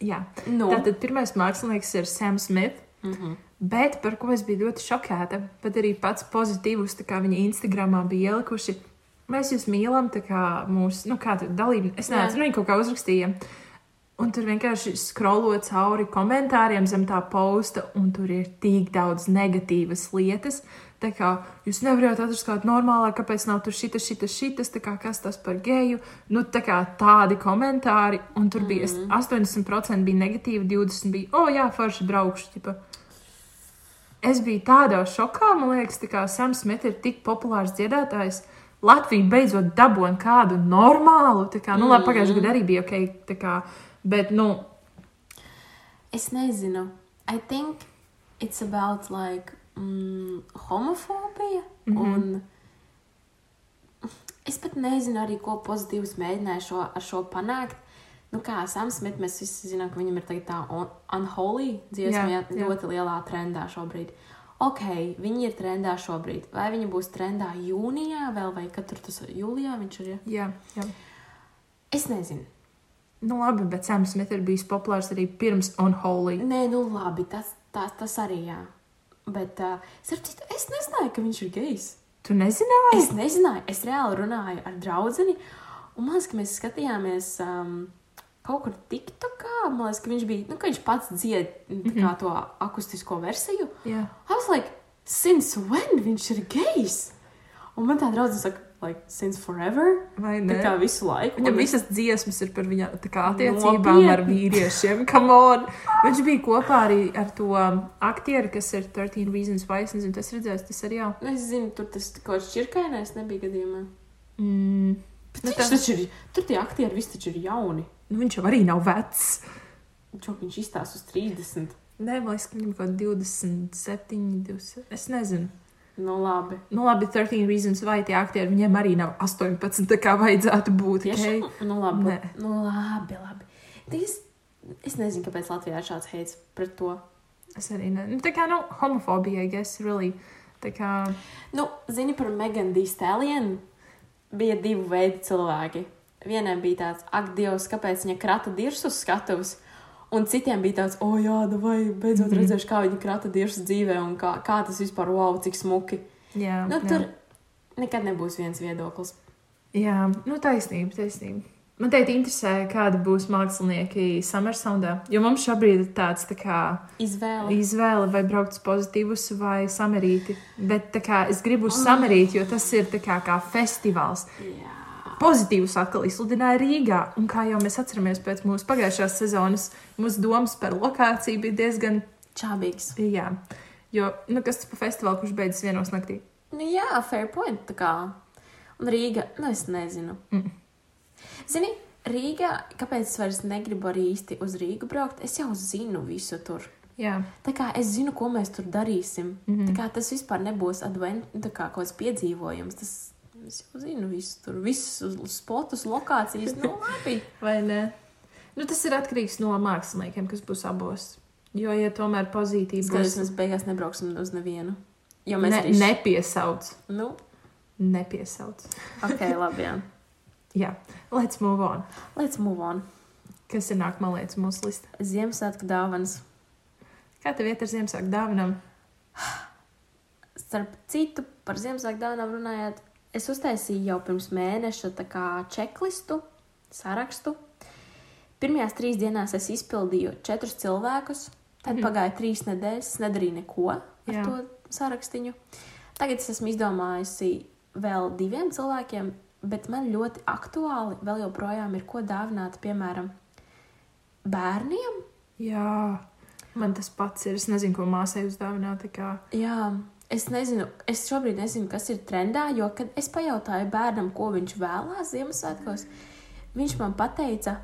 Jā, Nu, tātad pirmais mākslinieks ir Sam Smith. Mm -hmm. Bet par ko es biju ļoti šokēta, pat arī pats pozitīvs, kā viņi Instagramā bija ielikuši. Mēs jūs mīlam, tā kā mūsu, nu, dalība, es nezinu, viņi kaut kā uzrakstīja. Un tur vienkārši skrolot cauri komentāriem zem tā posta, un tur ir tik daudz negatīvas lietas. Tā kā jūs nevarat atrast kādu normālāku, kāpēc nav tur šitas, šitas, šitas, kā kas tas par geju. Nu, tā kā tādi komentāri, un tur bija mm. 80% bija negatīvi, 20% bija, o, oh, jā, forši braukšu. Ķipa. Es biju tādā šokā, man liekas, tā kā Sams Smith ir tik populārs dziedātājs. Latvija beidzot dabūja kādu normālu, tā kā, nu, labi, pagājušajā gadā arī bija ok, tā kā, bet, nu, Es nezinu. I think it's about like mm, homofobija. Mm. -hmm. Un es pat nezinu arī, ko pozitīvs mēģināju šo, ar šo panākt. Nu, kā Sams Smith, mēs visi zinām, ka viņam ir tā un- unholy dziesma, Jā, jā, ļoti lielā trendā šobrīd. Ok, viņi ir trendā šobrīd. Vai viņi būs trendā jūnijā vēl, vai kad tur tas jūlijā viņš ir? jā, jā. Es nezinu. Nu, labi, bet Sams Smith ir bijis populārs arī pirms Unholy. Nē, nu labi, tas, tas, tas arī jā. Bet uh, starp citu, es nezināju, ka viņš ir gejs. Tu nezināji? Es nezināju, es reāli runāju ar draugu. Un man liekas, ka mēs skatījāmies um, kaut kur TikTokā. Man liekas, ka viņš bija, nu, ka viņš pats dzied mm. -hmm. to akustisko versiju. Jā. I was like, since when viņš ir gejs? Un man tā draudzene saka, like, since forever. Vai Tā ne? kā visu laiku. Viņam Un visas dziesmas ir par viņa tā kā, attiecībām Nopietni. ar vīriešiem. Come on! Viņš bija kopā arī ar to um, aktieru, kas ir 13 Reasons Why. Es nezinu, tas redzēs, tas arī jau. Es zinu, tur tas kaut kāds čirkainais nebija gadījumā. Mm. Nu, tas- ir, tur tie aktieri visi taču ir jauni. Nu, viņš jau arī nav vecs. Čo viņš izstāsta uz 30? Nē, man liekas, ka viņam kaut kāda 27, 20. Es nezinu. Nu, labi. Nu, labi, 13 Reasons Why tie aktieri viņiem arī nav 18, tā kā vajadzētu būt. Okay? Nu, labi. Nē. Nu, labi, labi. Tad Es, nezinu, kāpēc Latvijā ir šāds heits pret to. Es arī ne. Nu, tā kā, nu, homofobija, I guess, really. Tā kā, Nu, zini par Meganu Dīstēlienu? Bija divi veidi cilvēki. Vienam bija tāds, ak, Dievs, kāpēc viņa krata dirsus skatuves? Un citiem bija tāds, o, jā, vai beidzot Mhm. redzēšu, kā viņa krata dirsus dzīvē un kā, kā tas vispār, wow, cik smuki. jā, Nu, jā. tur nekad nebūs viens viedoklis. Jā, nu taisnība, taisnība. Man teikt, interesē, kāda būs mākslinieki Summersoundā. Jo mums šobrīd ir tāds tā kā Izvēle. izvēle, vai braukt uz pozitīvus vai samerīti. Bet kā es gribu uz samerīti, jo tas ir kā, kā festivāls. Jā. Pozitīvus atkal izsludināja Rīgā. Un kā jau mēs atceramies pēc mūsu pagājušās sezonas, mūsu domas par lokāciju bija diezgan, Čābīgs. jā. Jo, nu, kas tas par festivālu, kurš beidzas vienos naktī? Nu, jā, fair point. Tā kā. Un Rīga, nu, es nezinu. Mm. Zini, Rīgā, kāpēc es vairs negribu arī īsti uz Rīgu braukt? Es jau zinu visu tur. Jā, Tā kā es zinu, ko mēs tur darīsim. Mm. -hmm. Tā kā tas vispār nebūs advent, tā kā kaut kāds piedzīvojums. Tas es jau zinu visu tur, visus uz- spotus, lokācijas. Nu, labi. vai ne? Nu, tas ir atkarīgs no māksliniekiem, kas būs abos. Jo, ja tomēr Skaidrs, būs, mēs beigās nebrauksim uz nevienu. Jo mēs ne, arī nepiesauc. Nu, Nepiesauc. ok, labi. Jā. Jā, let's move on. Let's move on. Kas ir nākamā lieta mūsu listā? Ziemassvētku dāvanas. Kā tev iet ar Ziemassvētku dāvanām? Starp citu, par Ziemassvētku dāvanām runājot, es uztaisīju jau pirms mēneša čeklistu, sarakstu. Pirmajās trīs dienās es izpildīju četrus cilvēkus, tad mm. pagāja trīs nedēļas, es nedarīju neko ar Jā. to sarakstu. Tagad es esmu izdomājusi vēl diviem cilvēkiem, bet man ļoti aktuāli vēl joprojām ir ko dāvināt, piemēram, bērniem. Jā, man tas pats ir. Es nezinu, ko māsai uzdāvināt. tā kā- Jā, es nezinu, es šobrīd nezinu, kas ir trendā, jo, kad es pajautāju bērnam, ko viņš vēlās Ziemassvētkos, viņš man teica,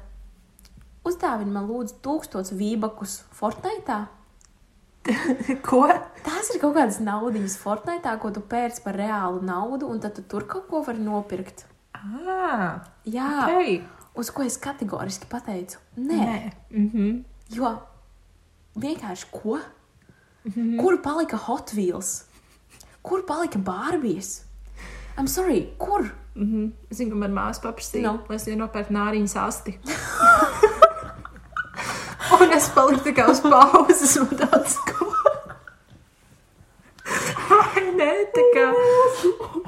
uzdāvini man lūdzu tūkstotus vībakus Fortnite. Ko? Tās ir kaut kādas naudas Fortnite, ko tu pērci par reālu naudu, un tad tu tur kaut ko vari nopirkt. Ah, Jā, ok. uz ko es kategoriski pateicu, nē, nē. Nē. Mhm. jo vienkārši ko? Mhm. Kur palika Hot Wheels? Kur palika Bārbijas? I'm sorry, kur? Mhm. Es zinu, ka man māsa paprasīja, no. lai es viņai nopērku nāriņas asti. Un es paliku tā kā uz pauzes un tāds ko. Ai, nē, tā kā.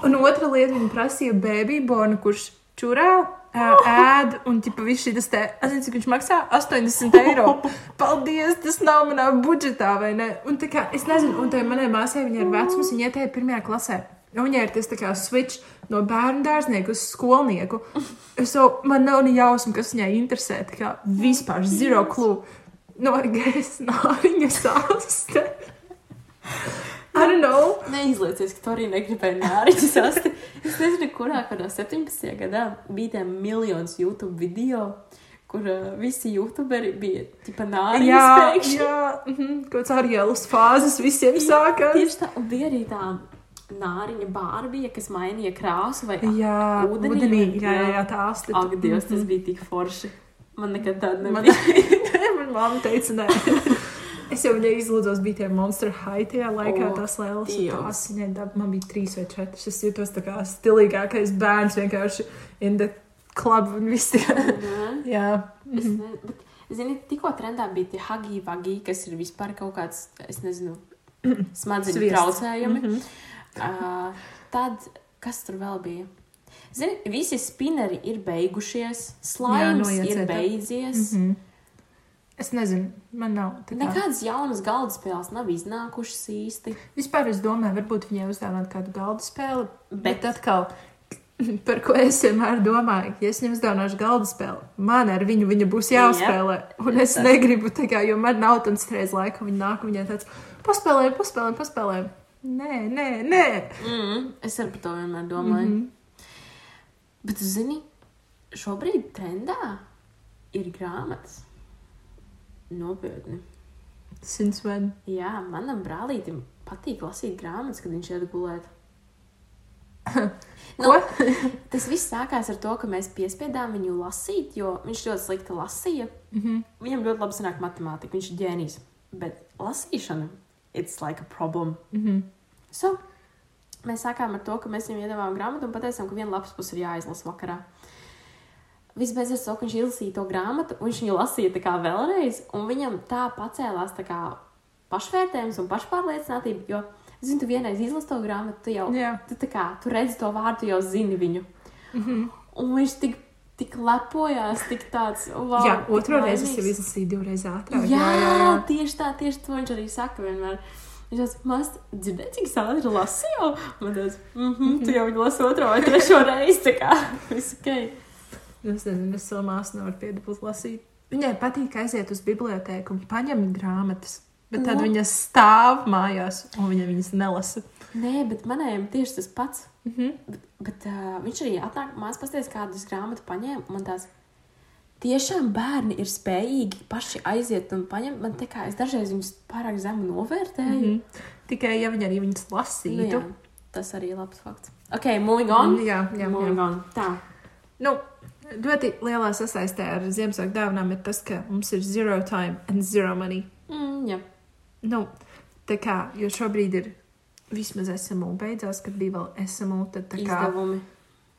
Un otra lieta, viņa prasīja bērnu bonu, kurš čurā. Ā, Ēd, un tipa, viss šis te, es nezinu, cik viņš maksā 80 eiro. Paldies, tas nav manā budžetā, vai ne? Un tā kā, es nezinu, un tā manai māsai, viņa ir vecums, viņa ietēja pirmajā klasē. Un viņai ir tas tā kā switch no bērnu dārznieku uz skolnieku. Jau, man nav ne jausma, kas viņai interesē. Tā kā vispār zero clue. No, es nāriņa sāste. I don't know. Neizliecies, ka tu arī negribēji nāriņu sasti. Es nezinu, kurā kādā 17. gadā bija tie miljons YouTube video, kur uh, visi youtuberi bija tipa nāriņu Jā, spēkšņi. jā, mhm, kaut kāds Arielas fāzes visiem sākās. Tieši tā, un bija arī tā nāriņa bārbija, kas mainīja krāsu vai Jā, Ūdenī, ūdenī, jā, jā, jā. tā asti. Ak, Dievs, tas bija tik forši. Man nekad tāda Man, nebija. man mamma teica, nē. Es jau viņai izlūdzos, bija tie Monster High tajā laikā, O, tās lēlas. Tās viņai dab, man bija trīs vai četras. Es jūtos tā kā stilīgākais bērns vienkārši in the club un. Mhm. jā. Es ne, bet, zini, tikko trendā bija tie hagi vagi, kas ir vispār kaut kāds, es nezinu, smadzeņu traucējumi. Mhm. Uh, tad, kas tur vēl bija? Zini, visi spinneri ir beigušies, slānis ir beidzies. Mm Mhm. Es nezinu, man nav. kā- Nekādas jaunas galda spēles nav iznākušas īsti. Vispār es domāju, varbūt viņai uzdāvināt kādu galda spēli. Bet, Bet- atkal, par ko es vienmēr domāju, ja es viņam uzdāvināšu galda spēli, man ar viņu viņa būs jāspēlē. Un es Tas- negribu, kā, jo man nav tāds reiz laika, viņa nāk un viņai tāds paspēlējam, paspēlējam, paspēlējam. Nē, nē, nē. Mm, es arī par to vienmēr domāju. Mm Mhm. -hmm. Bet, zini, šobrīd trendā ir grāmatas. Nopietni. Since when? Jā, manam brālītim patīk lasīt grāmatas, kad viņš iet gulēt. Nu, tas viss sākās ar to, ka mēs piespiedām viņu lasīt, jo viņš ļoti slikti lasīja. Mm. -hmm. Viņam ļoti labi sanāk matemātika, viņš ir ģēnijs. Bet lasīšana, it's like a problem. Mhm. So, mēs sākām ar to, ka mēs viņam iedavām grāmatu un pateicām, ka viena lapas puse ir jāizlasa vakarā. Ar to, ka viņš izlasīja to grāmatu, un viņš viņu lasīja tā kā vēlreiz, un viņam tā pacēlās tā kā pašvērtējums un pašpārliecinātība, jo, zini, tu vienreiz izlasi to grāmatu, tu jau, Jā. tu tā kā, tu redzi to vārdu, jau zini viņu. Mhm. Un viņš tik, tik lepojās, tik tāds, wow. Jā, otro reizi es jau izlasīju divreiz ātrāk. Jā, jā, jā, tieši tā, tieši to viņš arī saka vienmēr. Viņš teica, māsa, dzirdēji, cik ātri lasīju? Man mhm, mm tu jau viņu lasi otro vai trešo reizi, tā kā viss ok. Es nezinu, es savu māsu nevaru piedabūt lasīt. Viņai patīk aiziet uz bibliotēku un paņemt grāmatas. Bet tad Nu. viņa stāv mājās, un viņa viņas nelasa. Nē, bet manējiem tieši tas pats. Mm -hmm. Bet, bet uh, viņš arī atnāk, māsas pasties, kādas grāmatu paņēma. Man tās tiešām bērni ir spējīgi paši aiziet un paņemt. Man te kā es dažreiz viņus pārāk zemu novērtēju. Mm -hmm. Tikai ja viņa arī viņas nu, lasītu. jā, tas arī ir labs fakts. Ok, moving on. jā, jā, moving jā. on. Tā. Nu, ļoti lielā sasaistē ar Ziemassvētku dāvanām ir tas, ka mums ir zero time and zero money. Mm, jā. Nu, tā kā, jo šobrīd ir vismaz SMU beidzās, kad bija vēl SMU, tad tā kā Izdevumi.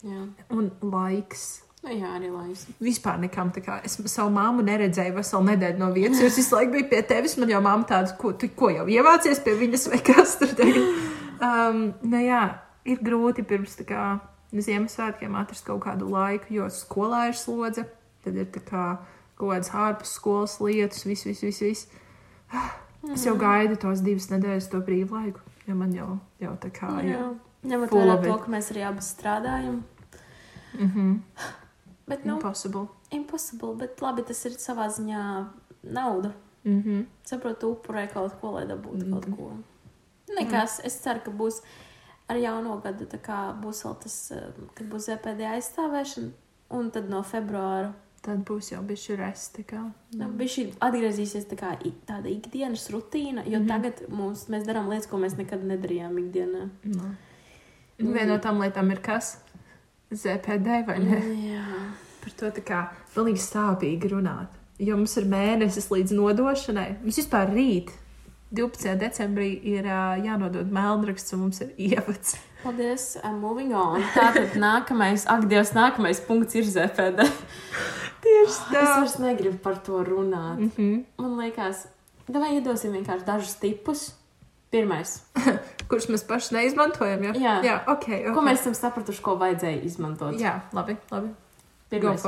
Jā. un laiks. Nu, jā, arī laimes. Vispār nekam tā kā es savu māmu neredzēju veselu nedēļu no vietas, es visu laiku biju pie tevis. Man jau māma tāda, ko, tu, ko jau ievācies pie viņas vai kas tur tagad. Um, nu jā, ir grūti pirms tā kā Ziemassvētkiem atrast kaut kādu laiku, jo skolā ir slodze, tad ir tā kā kaut kādas ārpus skolas lietas, viss, viss, viss. viss. Es jau gaidu tos divas nedēļas to brīvlaiku, jo man jau, jau tā kā jau. ņemot vērā to, ka mēs arī abas strādājam. Mhm. Bet, nu, Impossible. impossible, bet labi, tas ir savā ziņā nauda. Mhm. Saprotu, upurē kaut ko, lai dabūtu Mhm. kaut ko. Nekas, es ceru, ka būs ar jauno gadu, būs vēl tas, eh, kad būs ZPD aizstāvēšana, un tad no februāra Tad būs jau bijusi resta. Nu, Bišķi atgriezīsies tā kā tāda ikdienas rutīna, jo mm. -hmm. tagad mums, mēs darām lietas, ko mēs nekad nedarījām ikdienā. No. Un viena no tām lietām ir kas? ZPD vai ne? Jā, Par to tā kā pilnīgi sāpīgi runāt. Jo mums ir mēnesis līdz nodošanai. Mums vispār rīt, 12. decembrī, ir uh, jānodod melnraksts, un mums ir ievads. paldies. I'm moving on. Tātad nākamais, ak, Dievs, nākamais punkts ir ZPD. Tieši Es tā. vairs negribu par to runāt. Mm -hmm. Man liekas, vai iedosim vienkārši dažus tipus. Pirmais, Kurus mēs paši neizmantojam? Jā, Jā. jā ok. okay. ko mēs esam sapratuši, ko vajadzēja izmantot. Jā, labi. labi. Pirmais,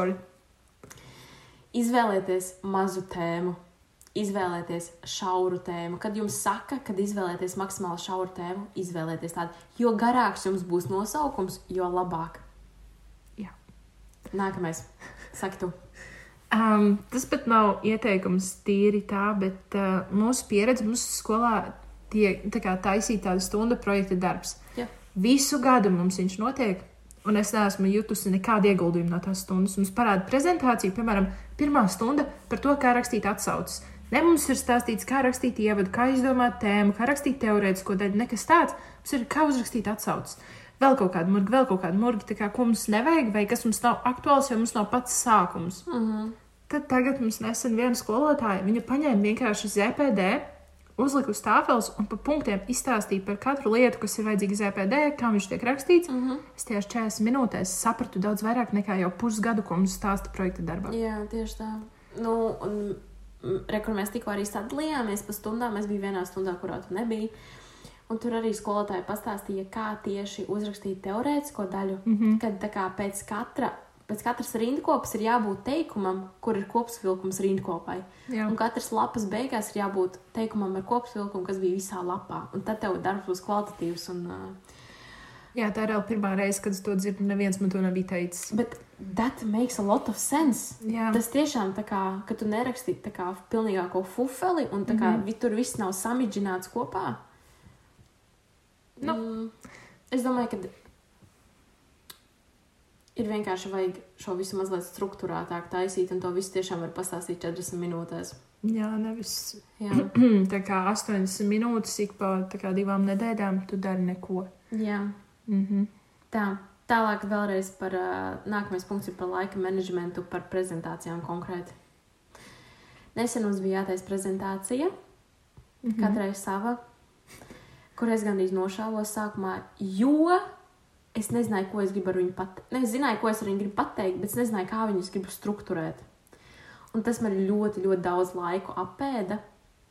izvēlieties mazu tēmu. Izvēlēties šauru tēmu. Kad jums saka, kad izvēlēties maksimāli šauru tēmu, izvēlieties tādu. Jo garāks jums būs nosaukums, jo labāk. Jā. Nākamais. Saki tu. Um, tas pat nav ieteikums tīri tā, bet uh, mūsu pieredze mūsu skolā tiek tā kā taisīt tādu stundu projekta darbs. Jā. Visu gadu mums viņš notiek, un es neesmu jutusi nekādu ieguldījumu no tās stundas. Mums parāda prezentācija, piemēram, pirmā stunda par to, kā rakstīt atsauces. Ne mums ir stāstīts, kā rakstīt ievadu, kā izdomāt tēmu, kā rakstīt teorētisko daļu, nekas tāds. Mums ir kā uzrakstīt atsauces. Vēl kaut kāda murga, vēl kaut kāda murga, kā ko mums nevajag, vai kas mums nav aktuāls, jo mums nav pats sākums. Mm -hmm. Tad tagad mums nesen viena skolotāja, viņa paņēma vienkārši ZPD, uzlika uz tāfeles un pa punktiem izstāstīja par katru lietu, kas ir vajadzīga ZPD, kā viņš tiek rakstīts. Mm -hmm. Es tieši 40 minūtēs sapratu daudz vairāk nekā jau pusgadu, ko mums stāsta projekta darbā. Jā, tieši tā. Nu, un, re, kur mēs tikko arī sadalījāmies pa stundām, es biju vienā stundā, kurā tu nebija. Un tur arī skolotāji pastāstīja, kā tieši uzrakstīt teorētisko daļu. Mm -hmm. Kad kā pēc, katra, pēc katras rindkopas ir jābūt teikumam, kur ir kopsavilkums rindkopai. Jā. Un katras lapas beigās ir jābūt teikumam ar kopsavilkumu, kas bija visā lapā. Un tad tev darbs būs kvalitatīvs. Un, uh, Jā, tā ir vēl pirmā reize, kad es to dzirdu. Neviens man to nebija teicis. bet that makes a lot of sense. Jā, Tas tiešām tā kā, ka tu neraksti tā kā pilnīgāko fufeli, un tā kā mm -hmm. tur viss nav samidžināts kopā. Nu. Mm, es domāju, ka ir vienkārši vajag šo visu mazliet struktūrētāk taisīt, un to visu tiešām var pastāstīt 40 minūtēs. Jā nevis Jā, tā kā 80 minūtes ik pa divām nedēļām tu dari neko. jā. Mhm. tā. Tālāk vēlreiz par uh, nākamais punkts ir par laika menedžmentu, par prezentācijām konkrēti. Nesen mums bija jātaisa prezentācija. Mhm. Katrai sava, kur es gandrīz nošāvos sākumā, jo es nezināju, ko es gribu ar viņu pateikt. Es zināju, ko es ar viņu gribu pateikt, bet es nezināju, kā viņus gribu strukturēt. Un tas man ļoti, ļoti daudz laiku apēda.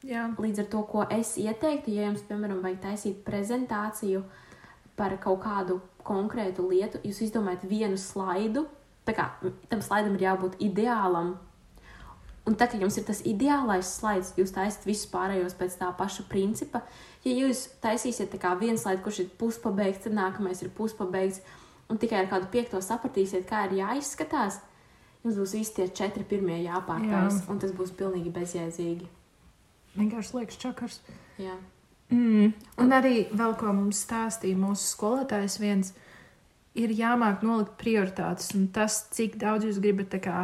Jā. Līdz ar to, ko es ieteiktu, ja jums, piemēram, vajag taisīt prezentāciju par kaut kādu konkrētu lietu, jūs izdomājat vienu slaidu. Tā kā tam slaidam ir jābūt ideālam. Un tā kā jums ir tas ideālais slaids, jūs taisat visus pārējos pēc tā paša principa. Ja jūs taisīsiet tā kā vienu slaidu, kurš ir puspabeigts, tad nākamais ir puspabeigts, un tikai ar kādu piekto sapratīsiet, kā ir jāizskatās, jums būs visi tie četri pirmie jāpārtais, Jā. un tas būs pilnīgi bezjēdzīgi. Vienkārši liekas čakars. Jā. Mm. Un arī vēl ko mums stāstīja mūsu skolotājs viens, ir jāmāk nolikt prioritātes un tas, cik daudz jūs gribat tā kā,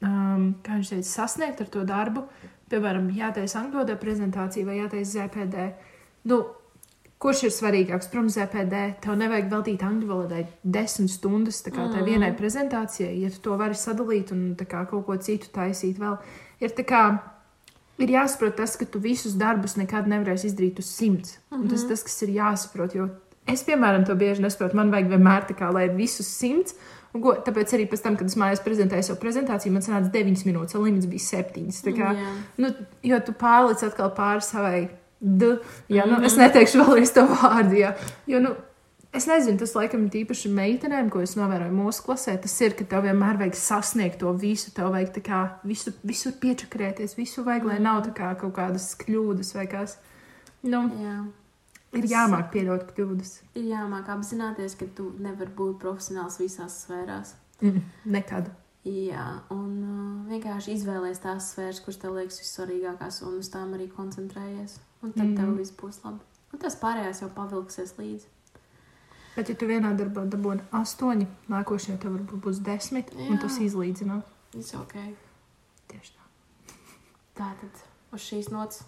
um, kā viņš teica, sasniegt ar to darbu. Piemēram, jātaisa angļu valodā prezentācija vai jātaisa ZPD. Nu, kurš ir svarīgāks? Protams, ZPD. Tev nevajag veltīt angļu valodai desmit stundas tā kā tai Mhm. vienai prezentācijai, ja tu to vari sadalīt un tā kā kaut ko citu taisīt vēl. Ir tā kā ir jāsaprot tas, ka tu visus darbus nekad nevarēsi izdarīt uz simts. Mm -hmm. Tas ir tas, kas ir jāsaprot. Jo es, piemēram, to bieži nesaprotu. Man vajag vienmēr tā kā, lai ir visus simts, Ko, tāpēc arī pēc tam, kad es mājās prezentēju savu prezentāciju, man sanāca 9 minūtes, un limits bija 7. Tā kā, Jā. nu, jo tu pārliec atkal pāri savai D. Jā, nu, es neteikšu vēlreiz to vārdu. Jā. Jo, nu, es nezinu, tas laikam īpaši meitenēm, ko es novēroju mūsu klasē. Tas ir, ka tev vienmēr vajag sasniegt to visu. Tev vajag kā visu, visur piečakarēties, visu vajag, lai nav tā kā kaut kādas kļūdas vai kas. Nu, Jā. ir jāmāk pieļaut kļūdas. Ir jāmāk apzināties, ka tu nevari būt profesionāls visās sfērās. Mm, nekad. Jā, un uh, vienkārši izvēlēties tās sfēras, kuras tev liekas vissvarīgākās, un uz tām arī koncentrējies. Un tad mm. tev viss būs labi. Un tas pārējais jau pavilksies līdzi. Bet, ja tu vienā darbā dabūji astoņi, nākošajā tev varbūt būs desmit, Jā. un tas izlīdzinās. Viss ok. Tieši tā. Tātad uz šīs nots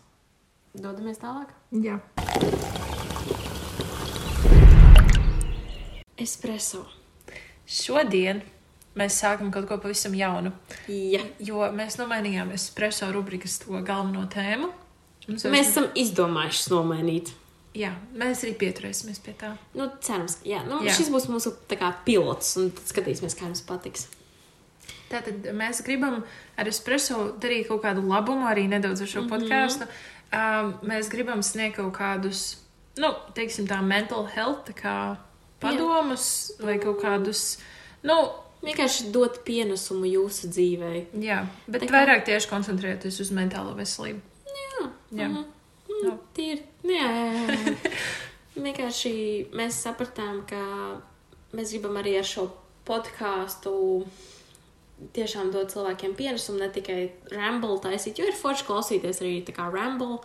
dodamies tālāk. Jā. Espreso. Šodien mēs sākam kaut ko pavisam jaunu, Jā. jo mēs nomainījām espreso rubrikas to galveno tēmu. Mēs esam izdomājuši nomainīt. Jā, mēs arī pieturēsimies pie tā. Nu, cerams, jā. Nu, Jā. šis būs mūsu kā, pilots, un tad skatīsimies, kā jums patiks. Tātad mēs gribam ar espreso darīt kaut kādu labumu arī nedaudz ar šo mm -hmm. podkāstu. Um, mēs gribam sniegt kaut kādus, nu, teiksim, tā mental health tā kā padomus Jā. vai kaut kādus, nu, Vienkārši dot pienesumu jūsu dzīvei. jā, bet Tā kā- vairāk tieši koncentrēties uz mentālo veselību. Jā, Jā. Mhm. Mm, Jā. Tīri. Jā, jā, jā. Vienkārši mēs sapratām, ka mēs gribam arī ar šo podkāstu tiešām dot cilvēkiem pienesumu, ne tikai ramble taisīt, jo ir forši klausīties arī tā kā ramble,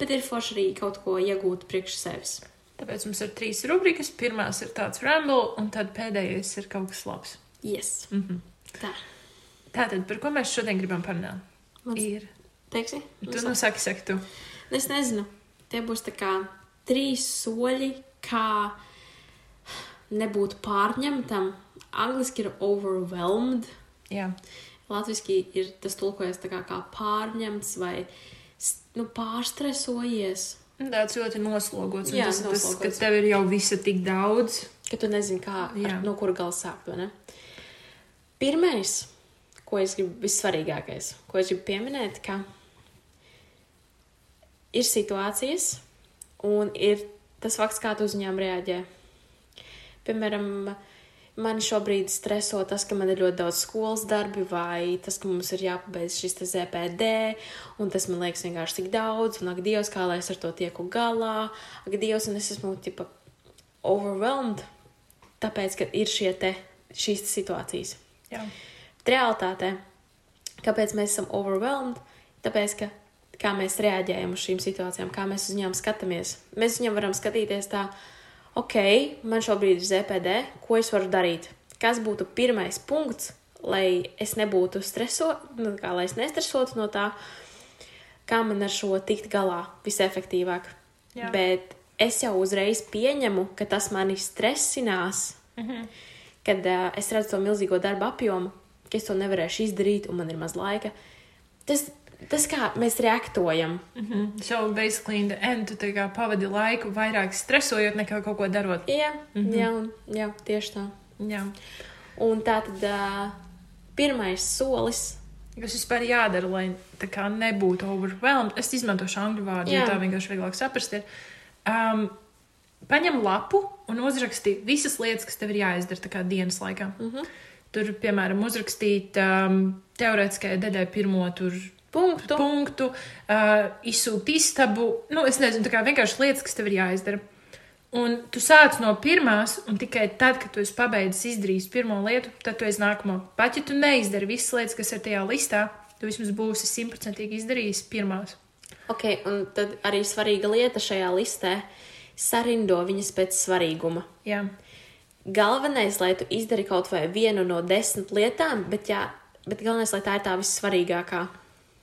bet ir forši arī kaut ko iegūt priekš sevis. Tāpēc mums ir trīs rubrikas. Pirmās ir tāds ramble, un tad pēdējais ir kaut kas labs. Yes. Mm -hmm. Tā. Tātad, par ko mēs šodien gribam parunāt? Mans, Ir. teiksi? Tu nu saki, saki tu. Es nezinu, tie būs trīs soļi, kā nebūt pārņemtam. Angliski ir overwhelmed. Jā. Latvijasiski ir tas tulkojas kā, kā pārņemts vai nu, pārstresojies. Tāds ļoti noslogots. Jā, tas, tas, ka noslogots. tev ir jau visa tik daudz. Ka tu nezini, kā, ar, no kura gala sākt. Pirmais, ko es gribu, vissvarīgākais, ko es gribu pieminēt, ka ir situācijas, un ir tas fakts, kā tu uz viņām reaģē. Piemēram, man šobrīd streso tas, ka man ir ļoti daudz skolas darbi, vai tas, ka mums ir jāpabeidz šis ZPD, un tas man liekas vienkārši tik daudz, un ak, Dievs, kā lai es ar to tieku galā, ak, Dievs, un es esmu tipa overwhelmed, tāpēc, ka ir šie te, šīs te situācijas. Jā. Realtātē, kāpēc mēs esam overwhelmed? Tāpēc, ka kā mēs reaģējam uz šīm situācijām, kā mēs uz viņām skatāmies. Mēs uz viņām varam skatīties tā, ok, man šobrīd ir ZPD, ko es varu darīt? Kas būtu pirmais punkts, lai es nebūtu stresot, nu, kā lai es nestresotu no tā, kā man ar šo tikt galā visefektīvāk. Jā. Bet es jau uzreiz pieņemu, ka tas mani stresinās, Mhm. kad uh, es redzu to milzīgo darbu apjomu, ka es to nevarēšu izdarīt, un man ir maz laika. Tas, tas kā mēs reaktojam. Mhm. So, basically, in the end, tu pavadi laiku vairāk stresojot nekā kaut ko darot. Jā, mm. -hmm. jā, un, jā tieši tā. Jā. Un tā tad uh, pirmais solis. Kas vispār jādara, lai tā kā nebūtu overwhelmed? Es izmantošu angļu vārdu, jo Jā. tā vienkārši vieglāk saprast. Ir. Um, paņem lapu un uzraksti visas lietas, kas tev ir jāizdara dienas laikā. Mm -hmm. Tur, piemēram, uzrakstīt um, teorētiskajai daļai pirmo tur Punktu. punktu, uh, izsūkt istabu. Nu, es nezinu, tā kā vienkārši lietas, kas tev ir jāizdara. Un tu sāc no pirmās, un tikai tad, kad tu esi pabeidzis izdarīt pirmo lietu, tad tu esi nākamo. Pat ja tu neizdari visas lietas, kas ir tajā listā, tu vismaz būsi simtprocentīgi izdarījis pirmās. Ok, un tad arī svarīga lieta šajā listē - sarindo viņas pēc svarīguma. Jā, Galvenais, lai tu izdari kaut vai vienu no desmit lietām, bet, jā, bet galvenais, lai tā ir tā vissvarīgākā.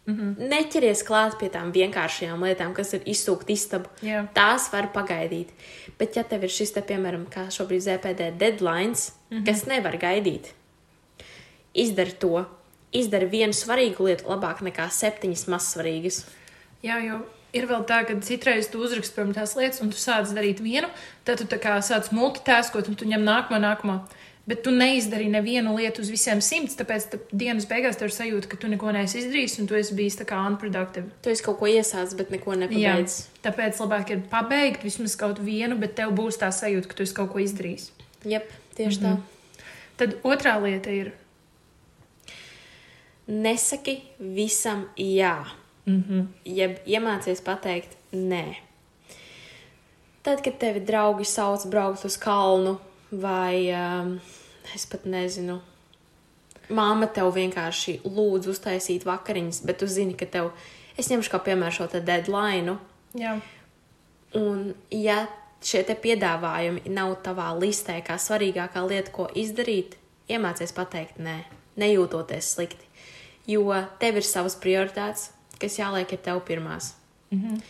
Mm. -hmm. Neķeries klāt pie tām vienkāršajām lietām, kas ir izsūkt istabu. Jā. Tās var pagaidīt. Bet, ja tev ir šis, te, piemēram, kā šobrīd ZPD deadlines, mm -hmm. kas nevar gaidīt, izdari to. Izdari vienu svarīgu lietu labāk nekā septiņas mazsvarīgas. Jā, jo ir vēl tā, ka citreiz tu uzraksti pirms tās lietas, un tu sāc darīt vienu, tad tu tā kā sāc multitaskot, un tu ņem nākamo, nākamo. Bet tu neizdarīji nevienu lietu uz visiem simts, tāpēc tā dienas beigās tev ir sajūta, ka tu neko neesi izdarījis, un tu esi bijis tā kā unproductive. Tu esi kaut ko iesācis, bet neko nepabeidz. Tāpēc labāk ir pabeigt vismaz kaut vienu, bet tev būs tā sajūta, ka tu esi kaut ko izdarījis. Jep, tieši mm -hmm. tā. Tad otrā lieta ir. Nesaki visam jā. Mm -hmm. Jeb iemācies pateikt nē. Tad, kad tevi draugi sauc braukt uz kalnu, vai um, es pat nezinu, māma tev vienkārši lūdz uztaisīt vakariņas, bet tu zini, ka tev, es ņemšu kā piemēru šo deadline. Jā. Un, ja šie te piedāvājumi nav tavā listē kā svarīgākā lieta, ko izdarīt, iemācies pateikt nē, nejūtoties slikti. Jo tev ir savas prioritātes, kas jāliek ir tev pirmās. Mm -hmm.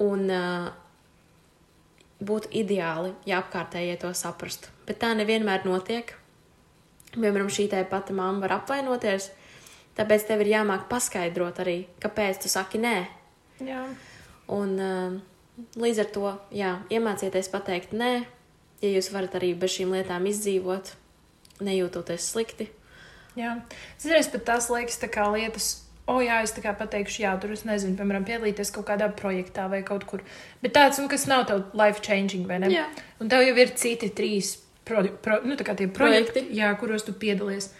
Un uh, būtu ideāli, ja apkārtējie to saprastu. Bet tā nevienmēr notiek. Piemēram, šī tā pati mamma var apvainoties, tāpēc tev ir jāmāk paskaidrot arī, kāpēc tu saki nē. Jā. Un uh, līdz ar to, jā, iemācieties pateikt nē, ja jūs varat arī bez šīm lietām izdzīvot, nejūtoties slikti. Jā, zināms, pat tās liekas tā kā lietas, o, oh, jā, es tā kā pateikšu, jā, tur es nezinu, piemēram, piedalīties kaut kādā projektā vai kaut kur. Bet tāds, nu, kas nav tev life changing, vai ne? Jā. Un tev jau ir citi trīs pro, pro, nu, projekti, Projekti. jā, kuros tu piedalies.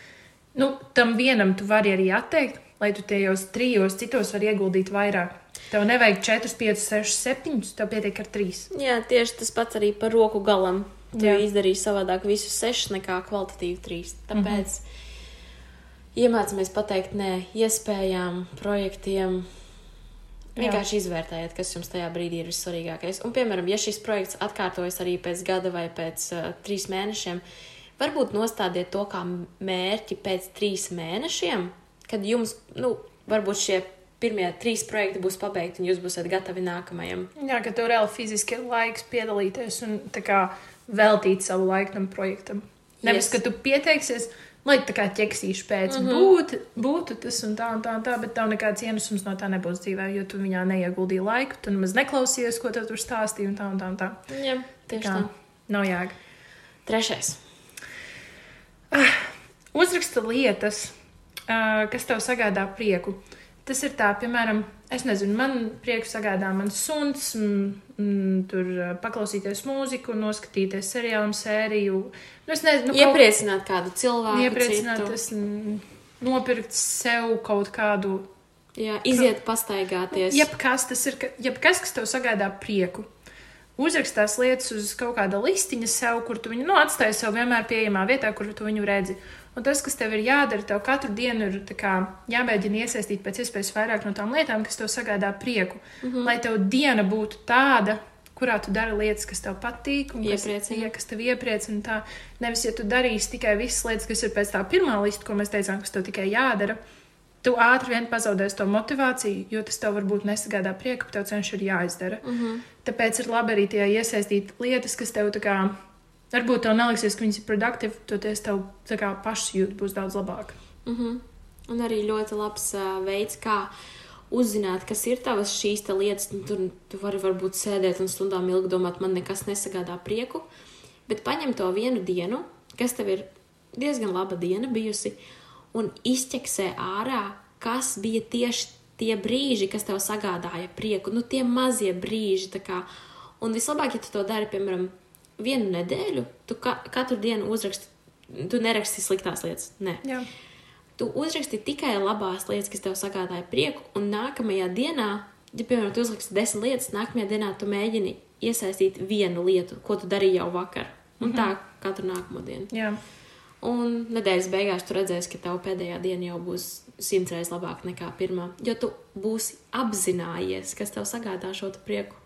Nu, tam vienam tu vari arī atteikt, lai tu tajos trijos citos vari ieguldīt vairāk. Tev nevajag 4, 5, 6, 7, tev pietiek ar 3. Jā, tieši tas pats arī par roku galam. Tu Jā. izdarīji savādāk visus sešus nekā kvalitatīvi trīs. Tāpēc mm -hmm. Iemācāmies pateikt nē iespējām, projektiem. Vienkārši izvērtējiet, kas jums tajā brīdī ir vissvarīgākais. Un, piemēram, ja šis projekts atkārtojas arī pēc gada vai pēc uh, trīs mēnešiem, varbūt nostādiet to kā mērķi pēc trīs mēnešiem, kad jums, nu, varbūt šie pirmie trīs projekti būs pabeigti un jūs būsiet gatavi nākamajam. Jā, ka tev reāli fiziski ir laiks piedalīties un kā veltīt savu laiku tam projektam. Nevis, Yes. ka tu pieteiksies, lai tā kā ķeksīšu pēc mm. -hmm. būtu, būtu tas un tā un tā un tā, bet tev nekāds ienesums no tā nebūs dzīvē, jo tu viņā neieguldīji laiku, tu nemaz neklausījies, ko tev tur stāstīja un tā un tā un tā. Jā, tieši Kā tā. nav jēga. Trešais. Uzraksta lietas, ā, kas tev sagādā prieku. Tas ir tā, piemēram, es nezinu, man prieku sagādā mans suns, m, m, tur paklausīties mūziku, noskatīties seriālu, un sēriju. Nu, es nezinu, nu, kaut- Iepriecināt kādu cilvēku. iepriecināt, citu. es, m, nopirkt sev kaut kādu. Jā, iziet pastaigāties. Jebkas, tas ir, ka- jebkas, kas tev sagādā prieku. Uzrakstās lietas uz kaut kāda listiņa sev, kur tu viņu nu, atstāji sev vienmēr pieejamā vietā, kur tu viņu redzi. Un tas, kas tev ir jādara, tev katru dienu ir tā kā, jāmēģina iesaistīt pēc iespējas vairāk no tām lietām, kas tev sagādā prieku. Mm. -hmm. Lai tev diena būtu tāda, kurā tu dari lietas, kas tev patīk, un kas, jā, kas tev iepriecina. Tā. Nevis, ja tu darīsi tikai visas lietas, kas ir pēc tā pirmā lista, ko mēs teicām, kas tev tikai jādara, tu ātri vien pazaudēsi to motivāciju, jo tas tev varbūt nesagādā prieku, bet tev cenšas ir jāizdara. Mm -hmm. Tāpēc ir labi arī tie iesaistīt lietas, kas tev tā kā, varbūt tev neliksies, ka viņas ir produktīvas, toties tev kā pašsajūta būs daudz labāka. Mm -hmm. Un arī ļoti labs uh, veids, kā uzzināt, kas ir tavas šīs te lietas. Nu, Tur tu vari varbūt sēdēt un stundām ilgi domāt, man nekas nesagādā prieku. Bet paņem to vienu dienu, kas tev ir diezgan laba diena bijusi, un izķeksē ārā, kas bija tieši tie brīži, kas tev sagādāja prieku. Nu, tie mazie brīži. Un vislabāk, ja tu to dari, piemēram, vienu nedēļu, tu ka katru dienu uzraksti, tu neraksti sliktās lietas. Nē. Jā. Tu uzraksti tikai labās lietas, kas tev sagādāja prieku, un nākamajā dienā, ja, piemēram, tu uzraksti desmit lietas, nākamajā dienā tu mēģini iesaistīt vienu lietu, ko tu darīji jau vakar. Un mm -hmm. tā katru nākamo dienu. Jā. Un nedēļas beigās tu redzēsi, ka tev pēdējā diena jau būs simts reizes labāka nekā pirmā. Jo tu būsi apzinājies, kas tev sagādā šo prieku.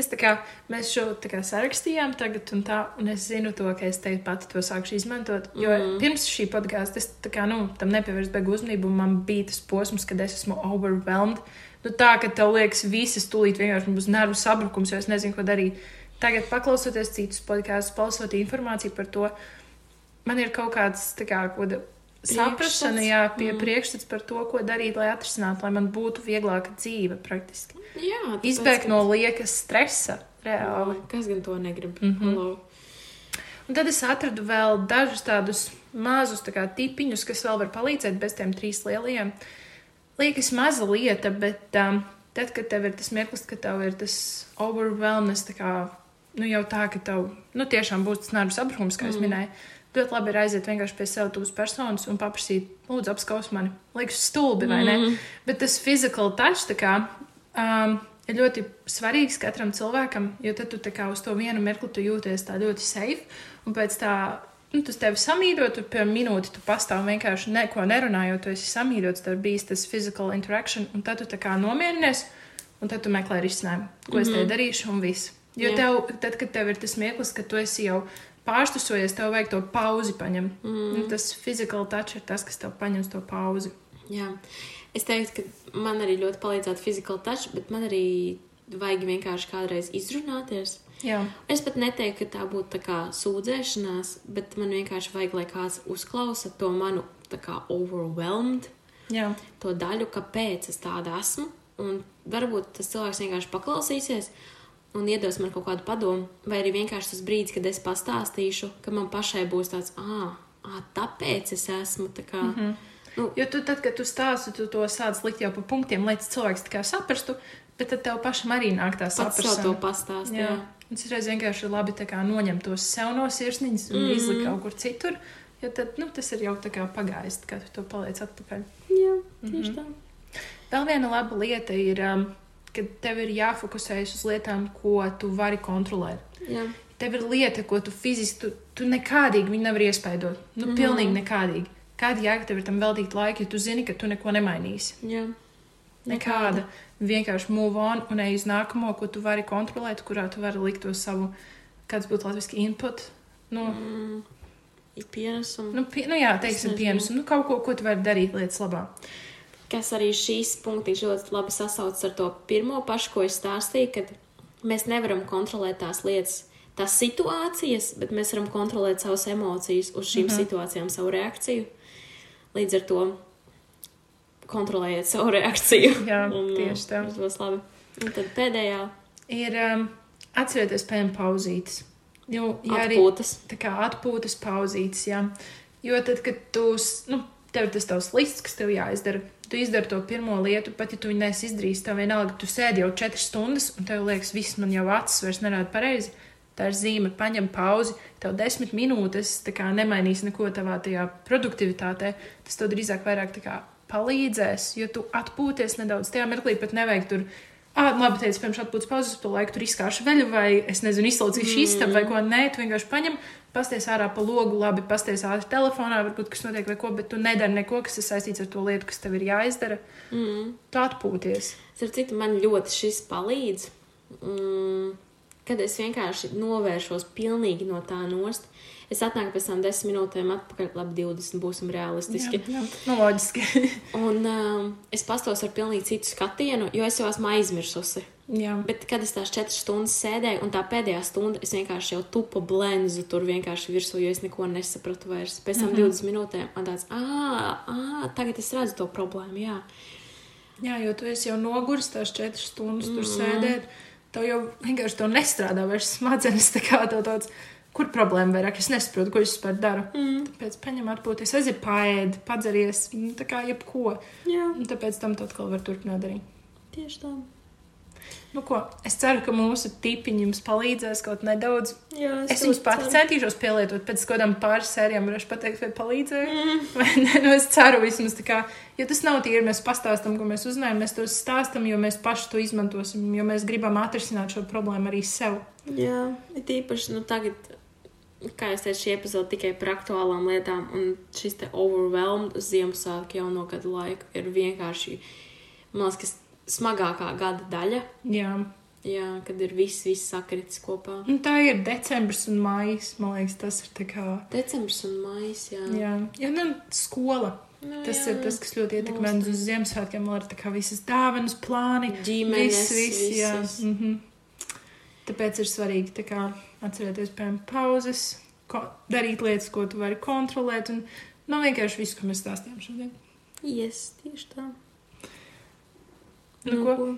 Es tā kā mēs šo kā sarakstījām tagad, un tā, un es zinu to, ka es te pati to sākšu izmantot. Jo mm. Mhm. pirms šī podkāsta es kā, nu, tam nepievērsu beigu uzmanību, un man bija tas posms, kad es esmu overwhelmed. Nu, tā, ka tev liekas, visas tūlīt vienkārši būs nervu sabrukums, jo es nezinu, ko darīt. Tagad, paklausoties citus podkāstus, palasot informāciju par to, man ir kaut kāds tā kā, Priekšstats. jā, pie Mm. priekšstats par to, ko darīt, lai atrisinātu, lai man būtu vieglāka dzīve praktiski. Jā, Izbēgt no liekas stresa reāli. Jā, Kas gan to negrib? Mhm. Hello. Un tad es atradu vēl dažus tādus mazus tā kā, tipiņus, kas vēl var palīdzēt bez tiem trīs lielajiem. Liekas, maza lieta, bet um, tad, kad tev ir tas mirklis, ka tev ir tas overwhelmness, tā kā, nu jau tā, ka tev, nu tiešām būs tas nervus apbrūms, kā mm. es minēju, ļoti labi ir aiziet vienkārši pie sev tuvas personas un paprasīt, lūdzu, apskaus mani. Liekas, stulbi, vai ne? Mm. Bet tas physical touch, tā kā, um, ir ļoti svarīgs katram cilvēkam, jo tad tu kā uz to vienu mirkli jūties tā ļoti safe, un pēc tā, nu, tas tevi samīļo, tu pie minūti tu pastāv vienkārši neko nerunājot, tu esi samīļots, tev bijis tas physical interaction, un tad tu tā kā nomierinies, un tad tu meklē risinājumu, ko es te darīšu, un viss. Jo Jā. tev, tad, kad tev ir tas mirklis, ka tu esi jau pārstusojies, tev vajag to pauzi paņemt. Mm. Tas physical touch ir tas, kas tev paņems to pauzi. Jā. Es teiktu, ka man arī ļoti palīdzētu physical touch, bet man arī vajag vienkārši kādreiz izrunāties. Jā, Es pat neteiktu, ka tā būtu tā kā sūdzēšanās, bet man vienkārši vajag, lai kāds uzklausa to manu kā overwhelmed, jā. to daļu, kāpēc es tāda esmu. Un varbūt tas cilvēks vienkārši paklausīsies un iedos man kaut kādu padomu, vai arī vienkārši tas brīdis, kad es pastāstīšu, ka man pašai būs tāds, ah, tāpēc es esmu tā kā. Mm -hmm. nu, Jo tu tad, kad tu stāsti, tu to sāc likt jau pa punktiem, lai cilvēks tikai saprastu, bet tad tev pašam arī nāk tā pats saprast. to pastāstīt. Jā. Un Tas reiz vienkārši ir labi tā kā noņemt tos sev no sirsniņas un mm -hmm. izlikt kaut kur citur. Jo tad nu, tas ir jau tā kā pagājis, kad tu to paliec atpakaļ. Jā, tieši mm -hmm. tā. Vēl viena laba lieta ir, um, ka tev ir jāfokusējas uz lietām, ko tu vari kontrolēt. Jā. Tev ir lieta, ko tu fiziski, tu, tu nekādīgi viņu nevari iespaidot. Nu, mm -hmm. pilnīgi nekādīgi. Kāda jēga tev ir tam veltīt laiku, ja tu zini, ka tu neko nemainīsi? Jā. Nekāda. Vienkārši move on un ej uz nākamo, ko tu vari kontrolēt, kurā tu vari likt to savu, kāds būtu latviešu input. Nu, Mm, ir pienesums. nu, pie, nu jā, teiksim, nezinu. pienes, nu, kaut ko, ko tu vari darīt lietas labā. Kas arī šīs punktiņš ļoti labi sasaucas ar to pirmo pašu, ko es stāstīju, kad mēs nevaram kontrolēt tās lietas, tās situācijas, bet mēs varam kontrolēt savas emocijas uz šīm -hmm. situācijām, savu reakciju. Līdz ar to kontrolējiet savu reakciju. Jā, Un, tieši tā. Tas būs labi. Un tad pēdējā Ir um, atcerieties, pēc pauzītes. Jo, ja arī atpūtas. tā kā atpūtas pauzītes, jā. Jo tad, kad tu, nu, tev ir tas tavs lists, kas tev jāizdara, tu izdari to pirmo lietu, pat ja tu viņu neesi izdarījis, tev vienalga, tu sēdi jau četras stundas, un tev liekas, viss man jau acis vairs nerāda pareizi. Tā ir zīme, paņem pauzi, tev desmit minūtes kā nemainīs neko tavā tajā produktivitātē. Tas tev drīzāk vairāk kā palīdzēs, jo tu atpūties nedaudz tajā mirklī, pat nevajag tur. Ah, labi, teicu, pirms atpūtas pauzes, pa laiku tur izkāršu veļu, vai es nezinu, izslaucīšu mm. istabu, vai ko nē, tu vienkārši paņem, pasties ārā pa logu, labi, pasties ātri telefonā, varbūt kas notiek vai ko, bet tu nedari neko, kas ir saistīts ar to lietu, kas tev ir jāizdara. Mm. Tu atpūties. Starp citu, man ļoti šis palīdz. Mm, kad es vienkārši novēršos pilnīgi no tā nost. Es atnāku pēc tam desmit minūtēm atpakaļ, labi, 20 būsim realistiski. Jā, jā. Nu, loģiski. Un um, es pastos ar pilnīgi citu skatienu, jo es jau esmu aizmirsusi. jā. Bet, kad es tās četras stundas sēdēju, un tā pēdējā stunda es vienkārši jau tupu blenzu tur vienkārši virsū, jo es neko nesapratu vairs. Pēc tam mm -hmm. 20 minūtēm man tāds, ah, ah, tagad es redzu to problēmu. Jā, jā, jo tu esi jau noguris tās četras stundas tur sēdēt. Tev jau vienkārši to nestrādā vairs smadzenes. Tā kā tev tāds, kur problēma vairāk, es nesaprotu, ko es vispār daru. Mm. Tāpēc paņem atpūties, aiziet paēd, padzeries, nu, tā kā jebko. jā Un tāpēc tam tu atkal var turpināt darīt. tieši tā. Nu, ko, es ceru, ka mūsu tipiņi jums palīdzēs kaut nedaudz. Jā, Es jums pati centīšos pielietot pēc kaut kādām pāris sērijām, varēšu pateikt, vai palīdzēja. Mm. Vai ne? Nu, es ceru, vismaz tā kā, jo tas nav tīri, mēs pastāstam, ko mēs uzzinājām, mēs to stāstam, jo mēs paši to izmantosim, jo mēs gribam atrisināt šo problēmu arī sev. Jā, it īpaši nu, tagad, kā jau teicu, šī epizode tikai par aktuālām lietām, un šis te overwhelmed Ziemassvētku jauno gadu laiku ir vienkārši, man liekas, kas smagākā gada daļa. Jā. Jā, kad ir viss, viss sakritis kopā. Un tā ir decembris un maijs, man liekas, tas ir tā kā. Decembris un maijs, jā. Jā, jā nu, skola. Nu, Tas jā. ir tas, kas ļoti ietekmē uz Ziemassvētkiem. Man ir tā kā visas dāvanas, plāni, Ģimenes, viss, viss, jā. Mm -hmm. Tāpēc ir svarīgi tā kā, atcerēties piemēram pauzes, ko, darīt lietas, ko tu vari kontrolēt. Un nav vienkārši viss, ko mēs stāstījām šodien. Yes, tieši tā. Nu, ko?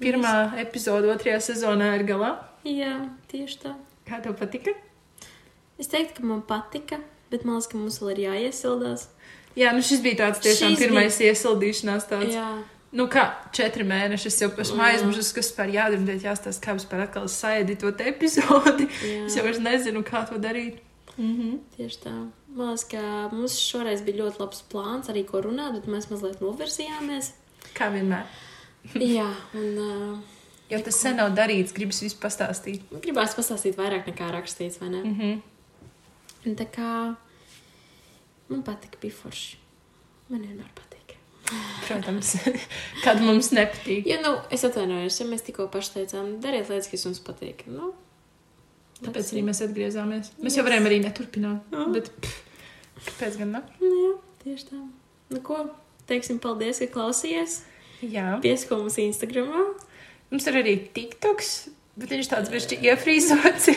Pirmā epizode otrajā sezonā ir galā. Jā, tieši tā. Kā tev patika? Es teiktu, ka man patika, bet man liekas, ka mums vēl ir jāiesildās. Jā, nu šis bija tāds tiešām Šis pirmais bija... iesildīšanās tāds. Jā, Nu kā, četri mēneši, es jau esmu Jā. aizmirsis, kas par jādara, jāstāsta, kā vispār atkal saedītot epizodi. jā. Es jau vairs nezinu, kā to darīt. Mm -hmm. Tieši tā. Man liekas, ka mums šoreiz bija ļoti labs plāns, arī ko runāt, bet mēs mazliet novirzījāmies. Kā vienmēr. Jā, un uh, Jo tas sen nav darīts, gribas visu pastāstīt. gribās pastāstīt vairāk nekā rakstīts, vai ne? Mm -hmm. Un tā kā man patika, bija forši. Man vienmēr patīk. Protams, kad mums nepatīk. Ja, nu, es atvainojos, ja mēs tikko paši teicām, dariet lietas, kas jums patīk. Nu, Tāpēc arī mēs atgriezāmies. Mēs jau varējām arī neturpināt. Jā. Bet pff, kāpēc gan ne? nu, jā, tieši tā. Nu, ko? Teiksim, paldies, ka klausījāties. Jā. Piesko mums Instagramā. Mums ir arī TikToks, bet viņš tāds bišķi iefrīzots.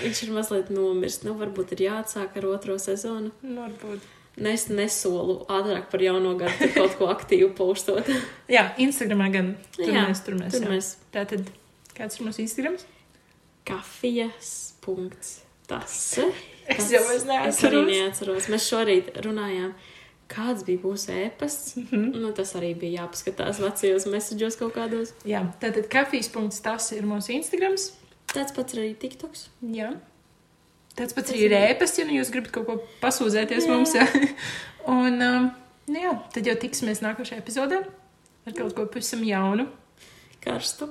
Viņš ir mazliet nomirst. Nu, varbūt ir jāatsāk ar otro sezonu. nu, varbūt. Es nesolu ātrāk par jauno gadu kaut ko aktīvu postot. Jā, Instagramā gan. Tur Jā, mēs, tur mēs. Tur jā. mēs Tātad, kāds ir mūsu Instagrams? kafijas punkts. Tas. Es jau vairs Es arī neatceros. neatceros. Mēs šorīt runājām, kāds bija mūsu ēpasts. Mhm. Nu, tas arī bija jāpaskatās vecajos messageos kaut kādos. Jā, tātad kafijas punkts tas ir mūsu Instagrams. Tāds pats arī TikToks. Jā. Tāds pats arī ēpasts, ja nu jūs gribat kaut ko pasūdzēties Jā. mums. Jā. Un, um, nu jā, tad jau tiksimies nākošajā epizodē ar kaut ko pavisam jaunu. Karstu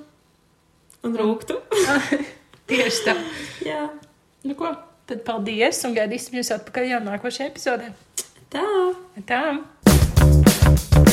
un rūktu. Tieši tā. Jā, Nu ko, tad paldies un gaidīsim jūs atpakaļ jau nākošajā epizodē. tā. Tā!